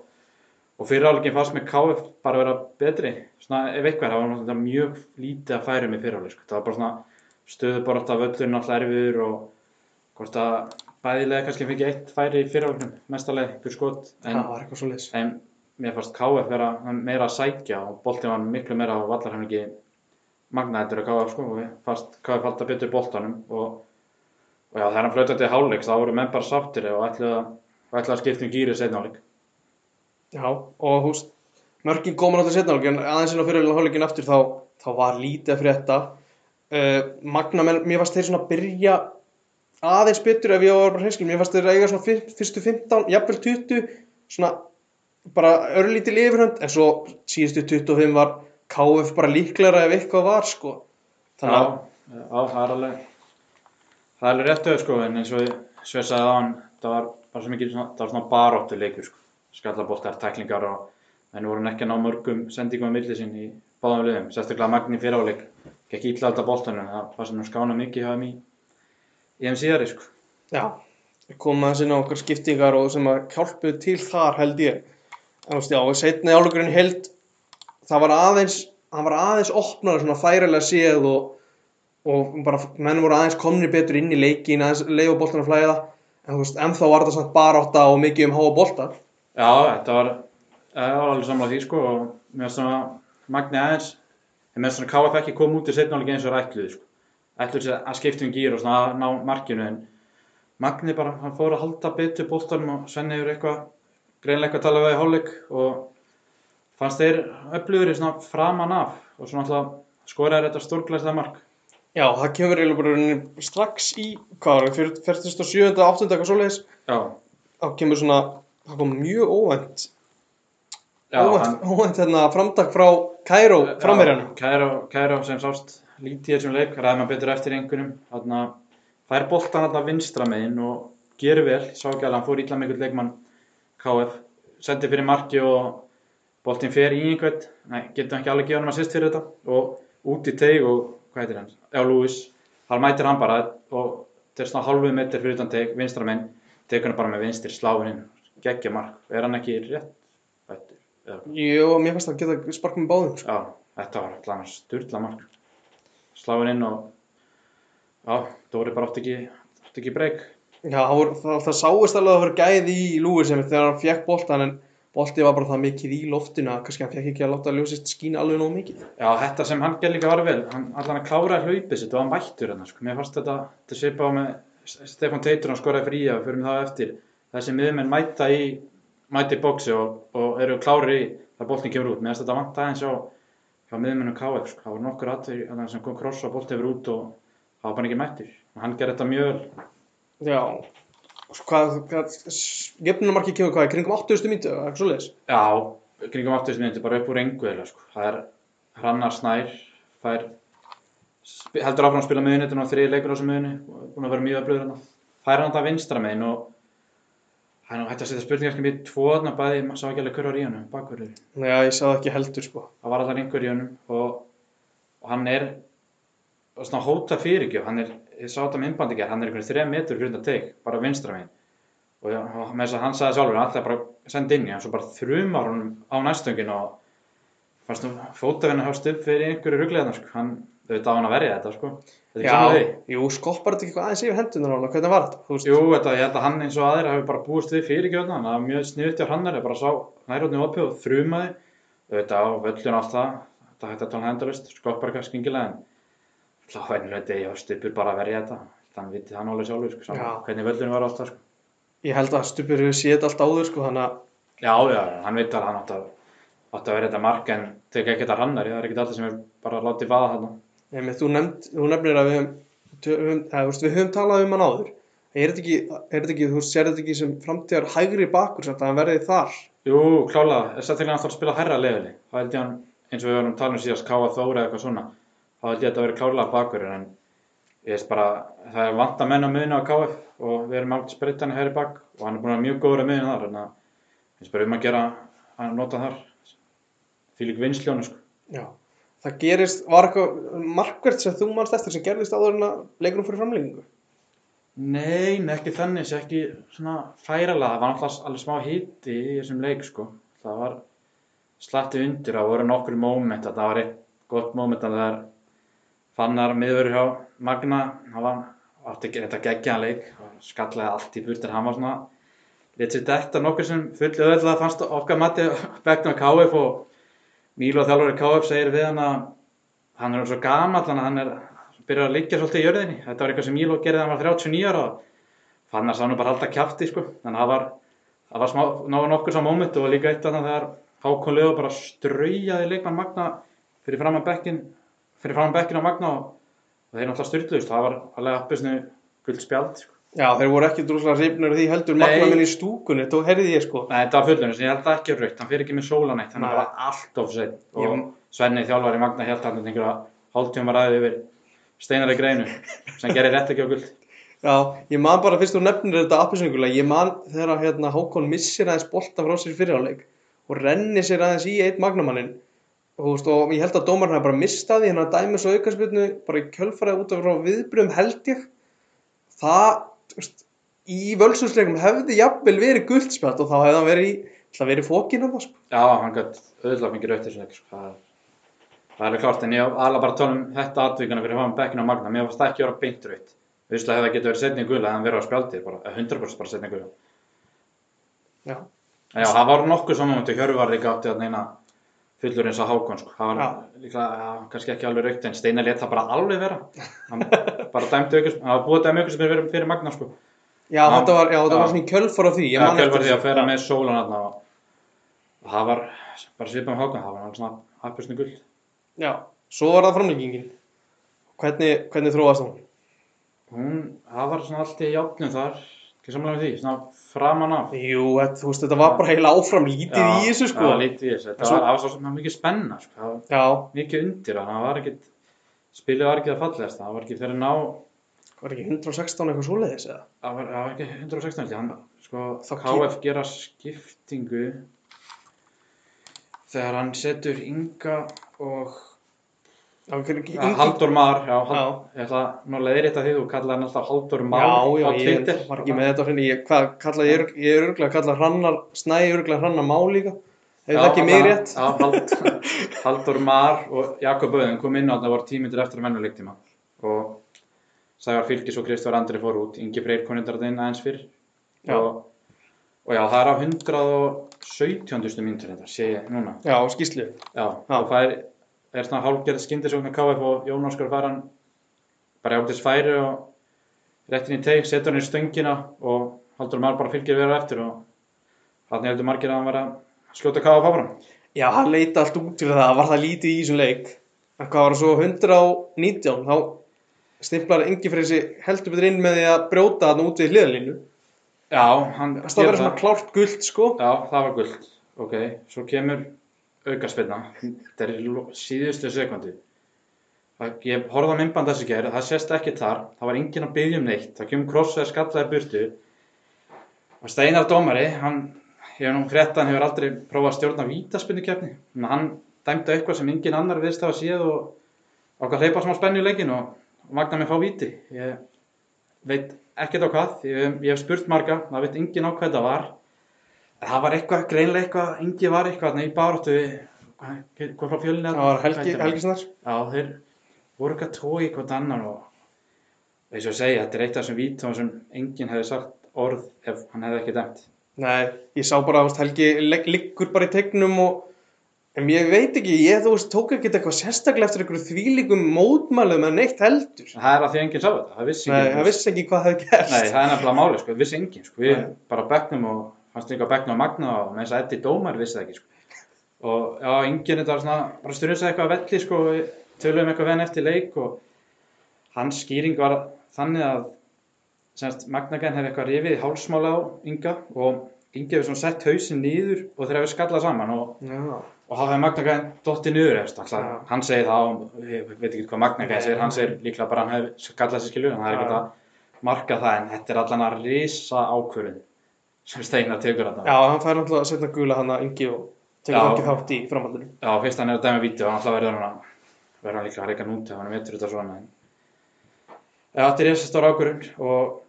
og fyrir áleikin fannst með KF bara vera betri. Svona ef eitthvað, það var mjög lítið að færa með fyrir áleik. Sko. Það var bara svona stöðuborð af völlurinn alltaf erfiður og hvort að bæðilega kannski fengi eitt færi í fyrir áleikum, mestarlega fyrir skot. En, Það var eitthvað svo leys. en mér fannst KF vera meira að sækja og boltinn var miklu meira á vallarhæfningi magnaðitur að KF sko og fannst KF alltaf betur boltanum og, og já þegar hann flautaði til hálfleiks þá voru menn bara sáttir og ætluðu að, að skipta um gýri setna hálfleik. Já, og þú veist, mörkin góma náttúrulega setna hálfleik, en aðeins inn á fyrirlega hálfleikin aftur þá, þá var lítið að frétta. Uh, Magna, menn, mér fannst þeir svona byrja aðeins betur ef ég var bara hreinskil, mér fannst þeir eiga svona fyr- fyrstu 15, jafnvel 20, svona bara örlítil yfirhönd, en svo síðustu 25 var KF bara líklega ef eitthvað var, sko. Þannig að, Já, já, það er alveg réttuð sko en eins og ég sagði á hann það var bara svo mikið svona, það var svona baróttu leikur sko. Skallaboltar, tæklingar og en voru ekki að ná mörgum sendingum á milli sín í báðum liðum, sérstaklega Magni fyrir áleik gekk illa alltaf boltanum, það var sem skána mikið hjá þeim í í þeim síðari sko. Já, við komum aðeins inn á okkar skiptingar og sem að hjálpuðu til þar held ég. En þú veist, já, setni álugurinn held, það var aðeins, hann var aðeins opnar svona færilega séð og, og bara menn voru aðeins komnir betur inn í leikin, aðeins leifa boltan að flæða. En þú veist, ennþá var þetta samt barátta og mikið um háa bolta. Já, þetta var, var alveg samlega því sko og mér finnst svona Magni aðeins, en mér finnst svona KF ekki koma út í setna áleik eins og rætluði sko ætluði sér að skipta um gýr og svona að ná markinu en Magni bara, hann fór að halda betur boltanum og Svenni hefur eitthvað greinlega eitthvað að tala við í hálfleik og fannst þeir öflugur í svona framan af og svona alltaf skoraði þetta stórglæslega mark Já, það kemur eiginlega bara strax í, hvað var það, 47. 8. eitthvað svoleiðis. Já, Þá kemur svona, það kom mjög óvænt, já, óvænt, óvænt hérna framtak frá Kæró, framverjanum. Kæró, Kæró sem sást lítið þessum leik, ræði maður betur eftir einhverjum þarna fær boltan þarna vinstra megin og gerir vel, sá ekki alveg, hann fór ítla einhvern leikmann KF, sendi fyrir marki og boltinn fer í einhvern, nei, getur ekki alveg hann að sýst fyrir þetta og út í teig og, hvað heitir hann, já, Lewis, þar mætir hann bara og er svona halvu metr fyrir utan teig, vinstra megin, tegur hann bara með vinstri, sláin inn, geggja mark, er hann ekki rétt, hvað? Jú, mér fannst það geta spark með báðum, sko. Já, þetta var allan sturla mark. Sláin inn og já, Dóri bara átti ekki, átti ekki breyk. Já, það, það, það sáist alveg að það voru gæði í sem þegar hann fekk boltan en bolti var bara það mikið í loftinu að kannski hann fekk ekki að láta ljósist skína alveg nóg mikið. Já, þetta sem hann gerði líka var vel, hann allan að klára hlaupið sitt og hann mættur hann, sko. Mér fannst þetta, þetta svipa á með Stefán Teitur hann skoraði fría og fyrir mig það á eftir. Þessi miðmenn mæta í, mæta í bóksi og, og eru klárir í það boltin kemur út. Mér finnst þetta vant aðeins á, hjá miðmennum KF, sko. Það voru nokkur aðtöð sem kom kross og bolti yfir út og það var bara ekki mættur. Hann gerði þetta mjög vel. Já, hvað, hvað gefnumarki kemur hvað, í kringum 8000 mínu, eitthvað svo leiðis. Já, kringum 80 minnti bara upp úr engu eða sko. Það er Hrannar Snær fær sp- heldur áfram að spila miðunni, þetta er nú þriði leikur á þessu miðunni er búin að vera mjög öflugur hérna. Fær hann þetta vinstra megin og það er nú hægt að setja spurningar ekki með tvo þarna bæði, maður sá ekki alveg hver var í honum, bakverður. Já, ég sá það ekki heldur sko. Það var alltaf einhver í honum og, og hann er og svona hóta fyrirgjöf, hann er, ég sá þetta með innbandi gerð, hann er einhvern þrejum metur fyrir þetta teik, bara vinstra megin. Og, og með þess að hann sagði sjálfur, hann ætlaði bara að senda inn í hann, svo bara þrumar honum á næstöngin og fannst nú fótavinna höfst upp fyrir einhverju rugliðna, sko. Hann, veit á hann að verja þetta, sko. Þetta er ekki saman því. jú, skoppar þetta ekki eitthvað aðeins yfir hendunar á hann, hvernig var þetta? Jú, þetta, ég held að hann eins og aðrir hafi bara búist við fyrirgjöfna, hann var mjög sniðut hjá hrannar, ég bara sá nærjóðni opið og þrumaði, þau veit á völlun og allt það, þetta hætti að tala hendalist, skoppar eitthvað skingilega, en þá venjulegt ég höfst uppur bara að verja þetta, þannig vitið hann alveg sjálfur, sko, Já. hvernig völlun var alltaf, sko. ég held að stupir hefur séð allt áður sko, þannig að Já, já, hann veit að hann átti að, átti að vera þetta mark en teka ekkert að hrannar, það er ekkert allir sem er bara látið vaða þarna. Þú, þú nefnir að við höfum, veist, við höfum talað um hann áður er þetta ekki, er þetta ekki þú sér þetta ekki sem framtíðar hægri bakur sem að hann verði þar Jú, klálega, þess að til hann alltaf að spila hærra leðili, þá held ég hann, eins og við varum talað um síðast, Káa Þóra eða eitthvað svona, þá held ég að þetta verið klálega bakur, en ég veist bara, það er vant að menna miðinu á KF og við erum aldrei spritt hann hægri bak og hann er búin að mjög góður að miðinu þar, þannig að ég veist bara um að gera, að nota þar, fylg vinsljónu, sko. Já. það gerist, var eitthvað markvert sem þú mannst eftir sem gerðist áður en að leikurum fyrir framlengingu Nei, ekki þannig, sé ekki svona færalega, það var náttúrulega alveg smá hiti í þessum leik, sko. Það var slatti undir, það voru nokkru móment, það var eitt gott móment að það er fannar miður hjá Magna, það var, átti þetta geggjaðan leik, skallaði allt í burt en hann var svona, lit sér detta nokkur sem fulli öðvitað fannst okkar mati bekknum KF og Mílo þjálfur KF segir við hann að hann er svo gamall, þannig að hann er byrjar að liggja svolítið í jörðinni. Þetta var eitthvað sem Mílo gerði hann var 39 ára og Fannar sá nú bara alltaf kjafti sko. Þannig að það var, það var smá, ná nokkur sá móment og líka eitt annað þegar Hákon Leo bara straujaði leikmann Magna fyrir fram að bekkin, fyrir fram að bekkin á Magna og, þeir náttúrulega styrtuðust. Það var alveg appisnu guld spjald sko. Já, þeir voru ekki droslega hrifnur því heldur magna minn í stúkunni, þá heyrði ég sko Nei, þetta var fullunum ég held að ekki raukt. Hann fyrir ekki með sóla neitt, hann Nei. er bara allt of seitt. Ég- Og Svenni þjálfari Magna held hann einhverja hálftíma ræði yfir steinari greinu sem gerir rétt ekki á guld. Já, ég man bara fyrst þú nefnir þetta appisningulega, ég man þegar hérna Hákon missir aðeins bolta frá sér fyrirháleik og renni sér aðeins í eitt magnamannin og, og ég held að dómarinn hafi bara mistað því hann að dæmi svo aukarspilnu bara í kjölfarið út af viðbröðum held ég það, veist, í völsusleikum hefði jafnvel verið guldspjart og þá hefði hann verið það verið fókin af það sko. Já, hann gætt auðvitað fengið rautt þessu leik, sko. Það er, það er klárt, en ég alveg bara að tala um þetta atvíkana fyrir hann bekkinu á Magna. Mér fannst það ekki vera beint rautt. Visslega hefði það getið verið setning gula en hann verið á eh, 100% bara setning gula. Já, já, það var nokkuð saman með Hjörvar líka átti að neina fullur eins og Hákon, sko. Það var líklega, kannski ekki alveg rautt, en Steinar let það bara alveg vera. Hann bara dæmdi aukast, hann var búið að dæmi aukast fyrir, fyrir Magna, sko. já, Já. þetta var, já, þetta var svona í kjölfar á því Já, kjölvar eftir því að færa með sólan og það var bara svipað með Hákon, það var svona appusnu gull. Já, svo var það framlengingin Hvernig, hvernig þróast hún? Hún, það var svona allt í játnum þar, ekki samlega með því, svona framan af. Jú, þetta, þú veist, þetta var bara heila áfram lítið í þessu sko Já, lítið í þessu. Þetta Svo- var, var svo sem mikið spenna, sko. Það var Já, mikið undir það, var ekkit, spilið var ekki það fallegast, það var ekki fyrir ná, var ekki 116 eitthvað svoleiðis eða? það var, var ekki 116 held ég, hann, sko, KF gera skiptingu þegar hann setur Inga og Já, hver, ekki, ja, Haldur Mar, já, Já. Hald, ég ætla nú leiðir þetta því, þú kallaði hann alltaf Haldur Mar Já, já, á ég Twitter. var ekki með þetta að ég, Hvað kalla ég, er- ég er örgulega að kalla hrannar Snæ er örgulega hrannar má líka Hefur það ekki mig rétt? Já, [laughs] Hald, Haldur Mar og Jakob Auðun kom inn á þetta voru tímyndir eftir að mennu leiktíma og Sævar Fylgis og Kristofur Andri fór út, Ingi Freyr kom inn inn aðeins fyrr Já. og, og já, það er á 117. mínútur þetta, sé ég núna Já, skýslu og það er, er svona hálfgerð skindisókn með KF og Jón Óskar fær hann bara áttist færi og réttin í teik, setur hann í stöngina og Haldur Mar bara fylgir vera eftir og hann heldur margir að hann var að skjóta KF áfram. Já, hann leita allt út fyrir það, var það lítið í þessum leik En hvað var það svo 119 Þá stimplar þessi heldur betur inn með því að brjóta hann út við hliðalínu Já, hann Það verður svona klárt gult sko Já, það var guld. Ok, svo kemur aukaspilna. Þetta er síðustu sekundi. Það- Ég horfði á myndband þessu gær, það sést ekki þar, það var enginn að byggja um neitt, það kemur krossaði skallaði burtu og Steinar dómari, hann, ég hef nú frétt að hann hefur aldrei prófað að stjórna vítaspinnukeppni, en hann dæmdi eitthvað sem enginn annar viðst hafa séð og okkar hleypa smá spennu í leikin og, og magna mig fá víti. Ég veit ekkert á hvað, ég, ég hef spurt marga, það veit enginn á hvað þetta var, það var eitthvað, greinlega eitthvað, enginn var eitthvað í baráttu hvað, frá fjölni Það var Helgi, Helgi Snær. Já, þeir voru ekki að tói hvort annan og eins og segja, þetta er eitt af þessum vítum sem enginn hefði sagt orð ef hann hefði ekki dæmt. Nei, ég sá bara, veist, Helgi liggur bara í tegnum og en ég veit ekki, ég þú veist, tók ekki eitthvað sérstaklega eftir einhverju þvílíkum mótmælum en neitt heldur. Það er að því enginn sá þetta, það vissi Nei, enginn. það vissi ekki hvað hefði gerst. Nei, það er nefnilega málið, sko, það vissi enginn, sko. Við Nei. bara bekknum og fannst líka bekknum og magna og með þess að Eddi Dómar vissi það ekki, sko. Og já, enginn þetta var svona, bara styrðið sig eitthvað að velli, sko, við töluðum eitthvað venn eftir leik og hans skýring var þannig að semst Magnagæn hefði eitthvað rifið í hálsmála á Inga og Ingi hefði svona sett hausinn niður og þeir hefði skallað saman og, Já, og þá hefði dottið niður eftir, alltaf, Já. hann segir það og ég veit ekki hvað Magnagæn Nei. segir, hann segir líklega bara hann hefði skallað sér skilur, en það er Já. ekkert að marka það en þetta er allan að risa ákvörðin sem Steinar tekur þetta. Já, hann fær náttúrulega að setja gula hann að yngi og tekur Já. ekki þátt í framhaldinu. Já, fyrst hann er að dæma vídeo og alltaf verður hann að verður hann líklega að reyka núti ef hann veitur þetta svona en Já, þetta er risa stór ákvörðin og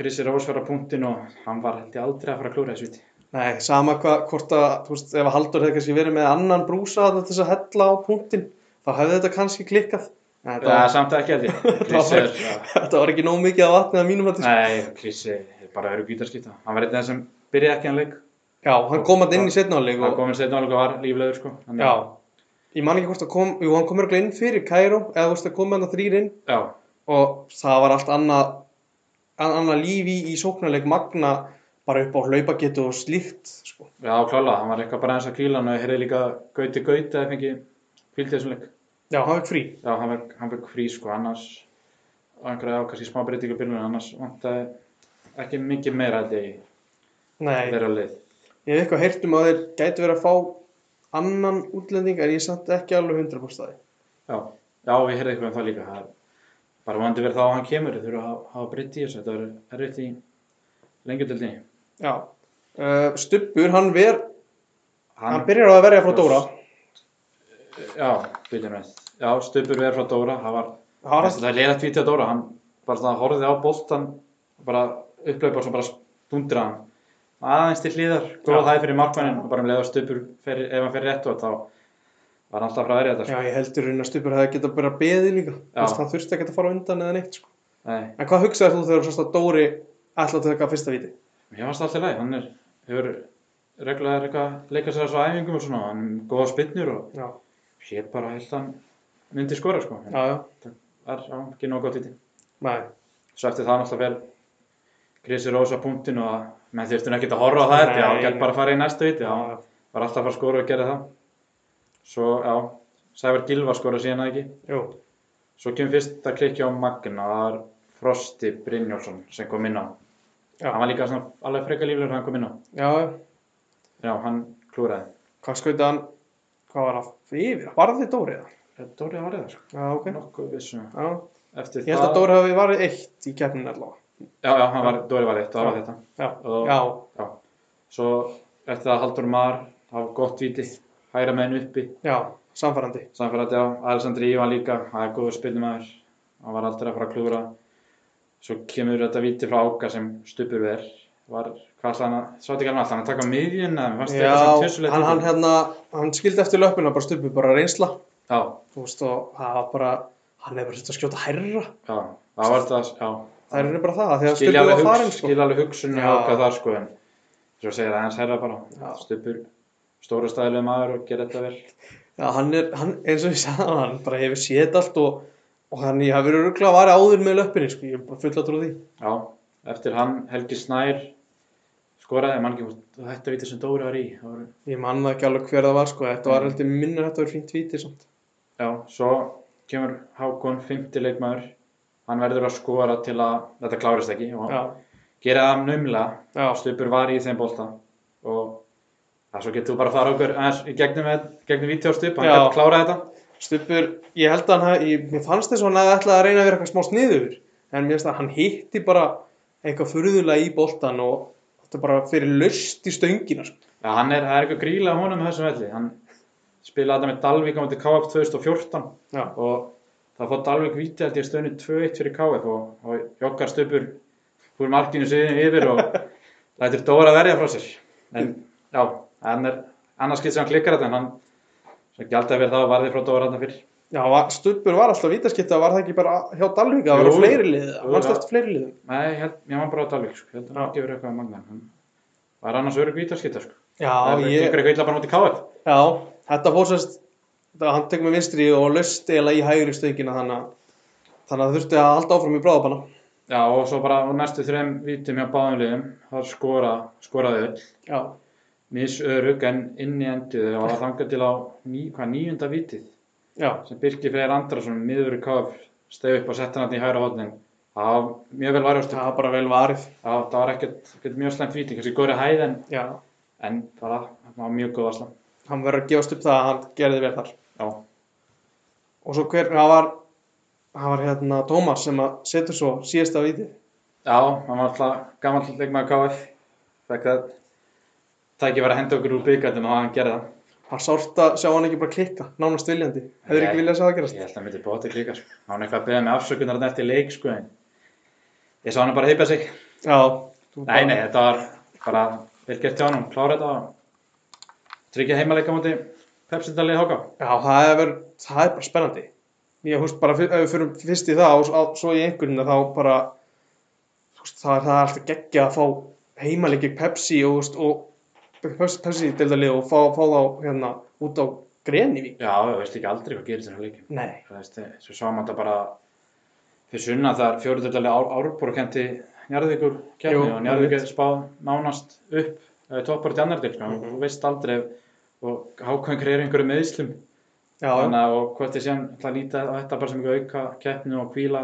Krissi Rós var á punktin og hann var held ég aldrei að fara að klúra þessu víti. Nei, sama hvað, hvort að, þú veist, ef Haldur hefði kannski verið með annan brúsa til þess að hella á punktin, þá hefði þetta kannski klikkað. Nei, þetta, Já, var, [laughs] er, þetta var ekki nóg mikið að vatnið að mínum að Nei, Krissi er bara örug vítarskipta. Hann var einn af þeim sem byrjaði ekki hann leik. Já, hann kom að inn í setnáleik Hann og, kominn setna álega var líflegur sko. Já, að- ég man ekki hvort að kom, jú, hann kom örgulega inn fyrir Kæró, eða veist að koma hann að þrýr inn Já, og það var allt annað, an- annað líf í, í sóknarleik magna bara upp á hlaupagetu og slíkt, sko. já, klála. Hann var eitthvað bara eins að kvíla hann og ég heyrði líka Gauti Gauti að fengi fylgdi þessum leik. Já, hann fekk frí. Já, hann fekk frí sko, annars og einhverja á kannski smá breytingu byrjunum, annars vantaði ekki mikið meira ég í Nei, þeirra lið. ég hef eitthvað heyrt um að þeir gætu verið að fá annan útlending en ég er samt ekki alveg 100% staði. Já, já, ég heyrði eitthvað um það líka. Það er bara vandi verið þá að hann kemur, þau þurfa að hafa- breytt í þessu, þetta verður erfitt í lengjadöldinni. Já, uh, Stubbur, hann ver, hann Hann, byrjar á að verja frá Dóra. já, byrjum við. Já, Stubur verið frá Dóra, það var, Það var það er leiðast vítið á Dóra, hann bara svona horfði á boltan, bara upplaupa og svo bara stundra hann. Aðeins til hlýðar, góð Já. hæð fyrir markmannin og bara um leið að Stubur, fer, ef hann fer rétt og þá var hann alltaf frá að verja þetta. Já, Sko. ég heldur raun að Stubbur hefði getað bara beðið líka. Þú Já. veist, hann þurfti ekki að fara undan eða neitt, sko. Nei, En hvað hugsaði þú þegar þú sást að Dóri ætla að taka fyrsta víti? mér fannst alltaf leið, hann er, hefur reglulega eitthvað leikað sér þessu æfingum og svona, hann er góða spinnur og Já, hér bara held hann myndi skora sko. Já, já. Það er, já, ekki nóg gott viti. Nei, Svo eftir það náttúrulega vel Krissi Rósa punktin og að menn þurftu ekkert að horfa á það, Nei. já, gett bara að fara í næsta viti, já, var alltaf að fara að skora og gera það. Svo, já, Sævar Gilva skora síðan það ekki. jú, Svo kemur fyrst að klikja á Magna, það var Frosti Brynjólfsson sem kom inn á. Já. Hann var líka svona alveg freka líflegur hann kom inn á. já, já. Hann klúraði. Hvað skauði hann, hvað var það fyrir? Var þið Dóri eða? Dóri var það, sko. Já, ok. Nokkuð vissum. Já, Eftir ég held að Dóri hafi varðið eitt í keppninu allavega. Já, já, hann var, Dóri var eitt og það var þetta. Já, Og- já, Já. Svo eftir það Haldur Mar, það var gott viti, hæra með henni uppi. já, samfærandi. Samfærandi á, Alessandri Ívan líka, það er góður spilnumæður, hann var aldrei að fara að klúra. Svo kemur þetta viti frá Áka sem stupur ver, var, hvað ætlaði hann að, svo ekki alveg alltaf, hann taka miðjun eða, fannst Já, eitthvað sem tjössulegt. hann, hann hérna, hann skildi eftir löpuna bara Stubbi, bara reynsla. Já, Þú veist, og það var að það var. Það er bara það, að Stubbi alveg, var hugs, farin, sko. skilja alveg hugsunni Já. Áka þar sko, en svo segir það aðeins herra bara, Já. stupur, stóra stæðilega maður og gera þetta vel. Já, hann er, hann, eins og ég sagði hann, bara hefur séð allt og, og hann, ég hafi verið ruggla að vara áður með löppinni, sko, ég er bara full að trú því. Já, eftir hann Helgi Snær skoraði, mann ekki þetta viti sem Dóri var í. það Voru, Ég man það ekki alveg hver það var, sko, þetta var heldur minnur þetta var fínt samt. já, svo kemur Hákon, 50 leikmaður, hann verður að skora til að þetta klárist ekki og Já, gera það naumlega, já, stupur var í þeim bolta og það svo getur þú bara að fara okkur aðeins í gegnum, gegnum víti á stup, hann getur klárað þetta. Stubbur, ég held að hann ég- mér fannst þess að hann hefði ætlað að reyna að vera eitthvað smá sniður en mér finnst að hann hitti bara eitthvað furðulega í boltan og þetta bara fyrir löst í stöngina sko. Já, hann er, það er eitthvað gríla honum þessum velli. Hann spilaði þetta með Dalvík á móti KF 2014 Já. og það fótt Dalvík víti held ég stöðinu 2-1 fyrir KF og, og Jokkar stöpur úr markinu sig yfir og [laughs] lætur Dóra verja frá sér. En já, hann er annars skilt sem hann klikkar þetta en hann sem gældi að vera það varði frá Dóra þarna fyrir. Já, Stubbur var alltaf vítaskipta, var það ekki bara hjá Dalvík, það var Jú. fleiri fannst já. eftir fleiri liðum. Nei, ég held, ég var bara á Dalvík, sko. Ég held að hann gefur eitthvað að magna. Hann var annars örug vítaskipta, sko. Já, ég, já, þetta fór sérst, þetta hann tek með vinstri og löst eiginlega í hægri stöngina þannig að, þannig að það þurfti að halda áfram í bráðabanna. Já, og svo bara á næstu þreim vítum hjá báðum liðum, þar skora, skoraði öll. Já, misörug en inn í endið það þangað til á ný, hvað, níunda vítið? Já, sem Birgir Freyr Andrason miður í KF steg upp og sett hann í hægra hótnin það var mjög vel varjóðstu það var bara vel varið. það var ekkert, ekkert mjög slæmt víti kannski góri hæð en, en bara það var mjög góð aslan hann verður að gefast upp það að hann gerði vel þar. já, Og svo hver, það var, það var hérna Tómas sem að setur svo síðasta vítið. já, hann var alltaf gammal leikmaður KF fekk að tæki var að henda okkur úr byggandum og hann gerði það Það er sárt að sjá hann ekki bara klikka, nánast viljandi. Hefur ekki viljað að það gerast? ég held að hann myndi bóti líka sko. hann var eitthvað að beða með afsökunar þarna eftir leik sko, en ég sá hann bara heipa sig Já. þú Nei, bara- nei, þetta var bara vel gert hjá hann, klára þetta og tryggja heimaleika múti Pepsi-dalið Háka. Já, það er, það er bara spennandi. Ég húst bara, ef við fyrir fyrst í það og svo í einhvern þá bara, veist, það, er- það er alltaf geggja að fá heimalegi Pepsi og, veist, og Pepsi, deildalið og fá, fá þá hérna út á Grenivík. Já, þú veist ekki aldrei hvað gerist þessar leikin. Nei. Það veist, svo sá maður þetta bara fyrir sunna þar fjóruðöldalega ár, árbúru kenti Njarðvíkur kemni og Njarðvík einmitt. er spáð nánast upp toppar til annar til, sko, Mhm. þú veist aldrei og hákvæm kreir einhverju meðslum Já, þannig að og hvort séum ætla að á þetta bara sem eitthvað auka keppni og kvíla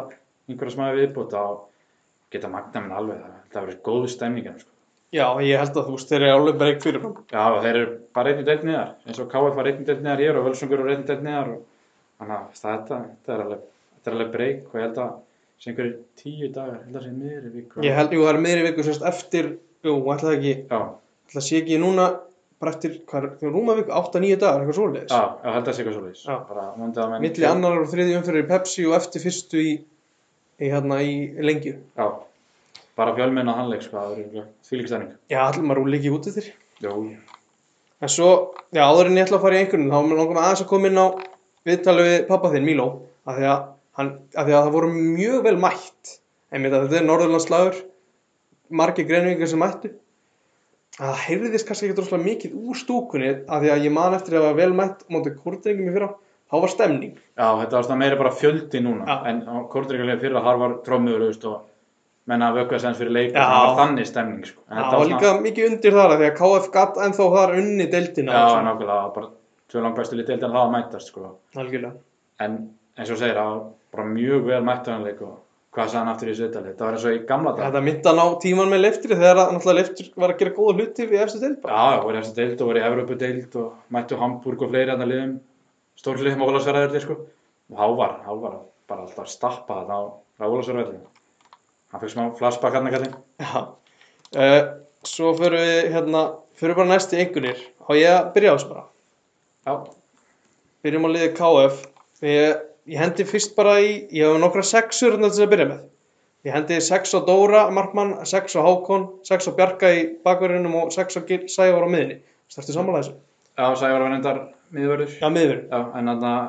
einhverja smaði viðbúta og geta magna minn alveg það, það verður góð stemningar sko. já, ég held að þú veist, þeir eru alveg bara ekki fyrirfram. Já, og þeir eru bara einnig deilt niðar eins og KF var einnig deilt niðar hér og Völsungur var einnig deilt niðar og þannig að þetta, þetta er alveg þetta er alveg breyk og ég held að sé einhverju tíu dagar, ég held að sé miðri viku Ég held, jú, það er meðri viku sérst eftir, jú, ætla það ekki, Já, ætla sé ekki núna bara eftir, hvað er, það rúma viku, 8-9 dagar, eitthvað svoleiðis. já, já, held að sé eitthvað svoleiðis Já. að milli annar og þriði umfyrir í Pepsi og eftir fyrstu í, í hérna í lengju. Já, bara fjölmenn að handleik sko, það verður þvílíkstæning Já, allir maður rúli ekki út eftir. Jú, En svo, já, áður en ég ætla að fara í einhvern, þá langar maður aðeins að koma inn á viðtalið við pappa þinn, Míló, af því að, hann, af því að það voru mjög vel mætt. Að þetta er Norðurlandslagur, margir greinvingar sem mættu. Að Það heyrðist kannski ekki droslega mikið úr stúkunni, af því að ég man eftir að það var vel mætt á móti kúrdrengum í fyrra, þá var stemning. já, þetta var svona meira bara fjöldi núna Já. en fyrir að þar var trómmuður veist, og menna að vökva sens fyrir leik og Já. það var þannig stemning sko. En Það var líka mikið undir þar, því að KF gatt ennþá þar unni deildina. Já, svona. nákvæmlega, bara tvö langt bestu lítið en það var mættast sko. En eins og segir, það var bara mjög vel mættanleik og hvað sagði hann aftur í svitali þetta var eins og í gamla dag Þetta myndi að ná tíman með leftri þegar að náttúrulega leftur var að gera góða hluti við efstu deild. Já, það voru eftir deild og voru í Evrópudeild og mættu Hamburg og fleiri annar liðum stór liðum á Ólasverðarverði sko. og há var, há var bara alltaf stappa þarna á, Ólasverðarverði hann fekk smá flashback hann kallinn Já. Uh, svo fyrir við hérna, fyrir bara næst í einhvernir. Há ég að byrja á þessu bara. Já, Byrjum á liðið KF. Ég, ég hendi fyrst bara í, ég hef nokkra sexur hérna til þess að byrja með. Ég hendi sex á Dóra Markmann, sex á Hákon, sex á Bjarka í bakverðinum og sex á Sævar á miðinni. Stærstu sammála þessu? já Sævar var reyndar miðvörður Já, miðverðin. Já, en þannig að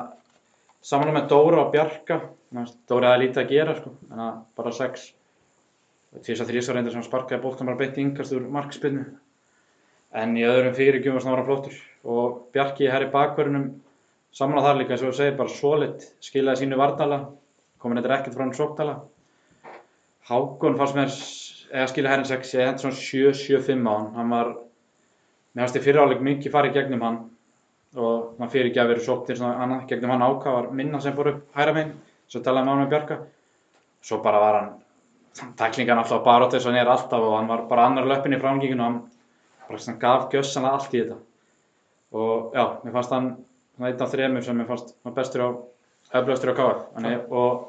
samanlega með Dóra og Bjarka Dóra hefði lítið að gera sko, en að bara sex þess að þrísvar reyndar sem sparkaði bóltan bara beint í yngast úr markspinnu en í öðrum fyrirgjum var snára flottur og Bjarki herri bakverðinum samanlega þar líka eins og þú segir bara solitt skilaði sínu varnala komin þetta ekkert frá hann sóktala Hákon fannst mér eða skilja herrin 6, ég hendi svona 7-7-5 á hann. Hann var, mér fannst í fyriráleik mikið farið gegnum hann og maður fyrir ekki að vera sóttir svona annað gegnum hann áka var minna sem fór upp hæra megin svo talaði maður með Bjarka. Svo bara var hann tæklingan alltaf bara þess að hann er alltaf og hann var bara annar löppin í framgenginu og hann bara gaf gjössanlega allt í þetta. Og já, mér fannst hann svona einn af þremur sem ég fannst bestur á, eflaustur á. Þannig, og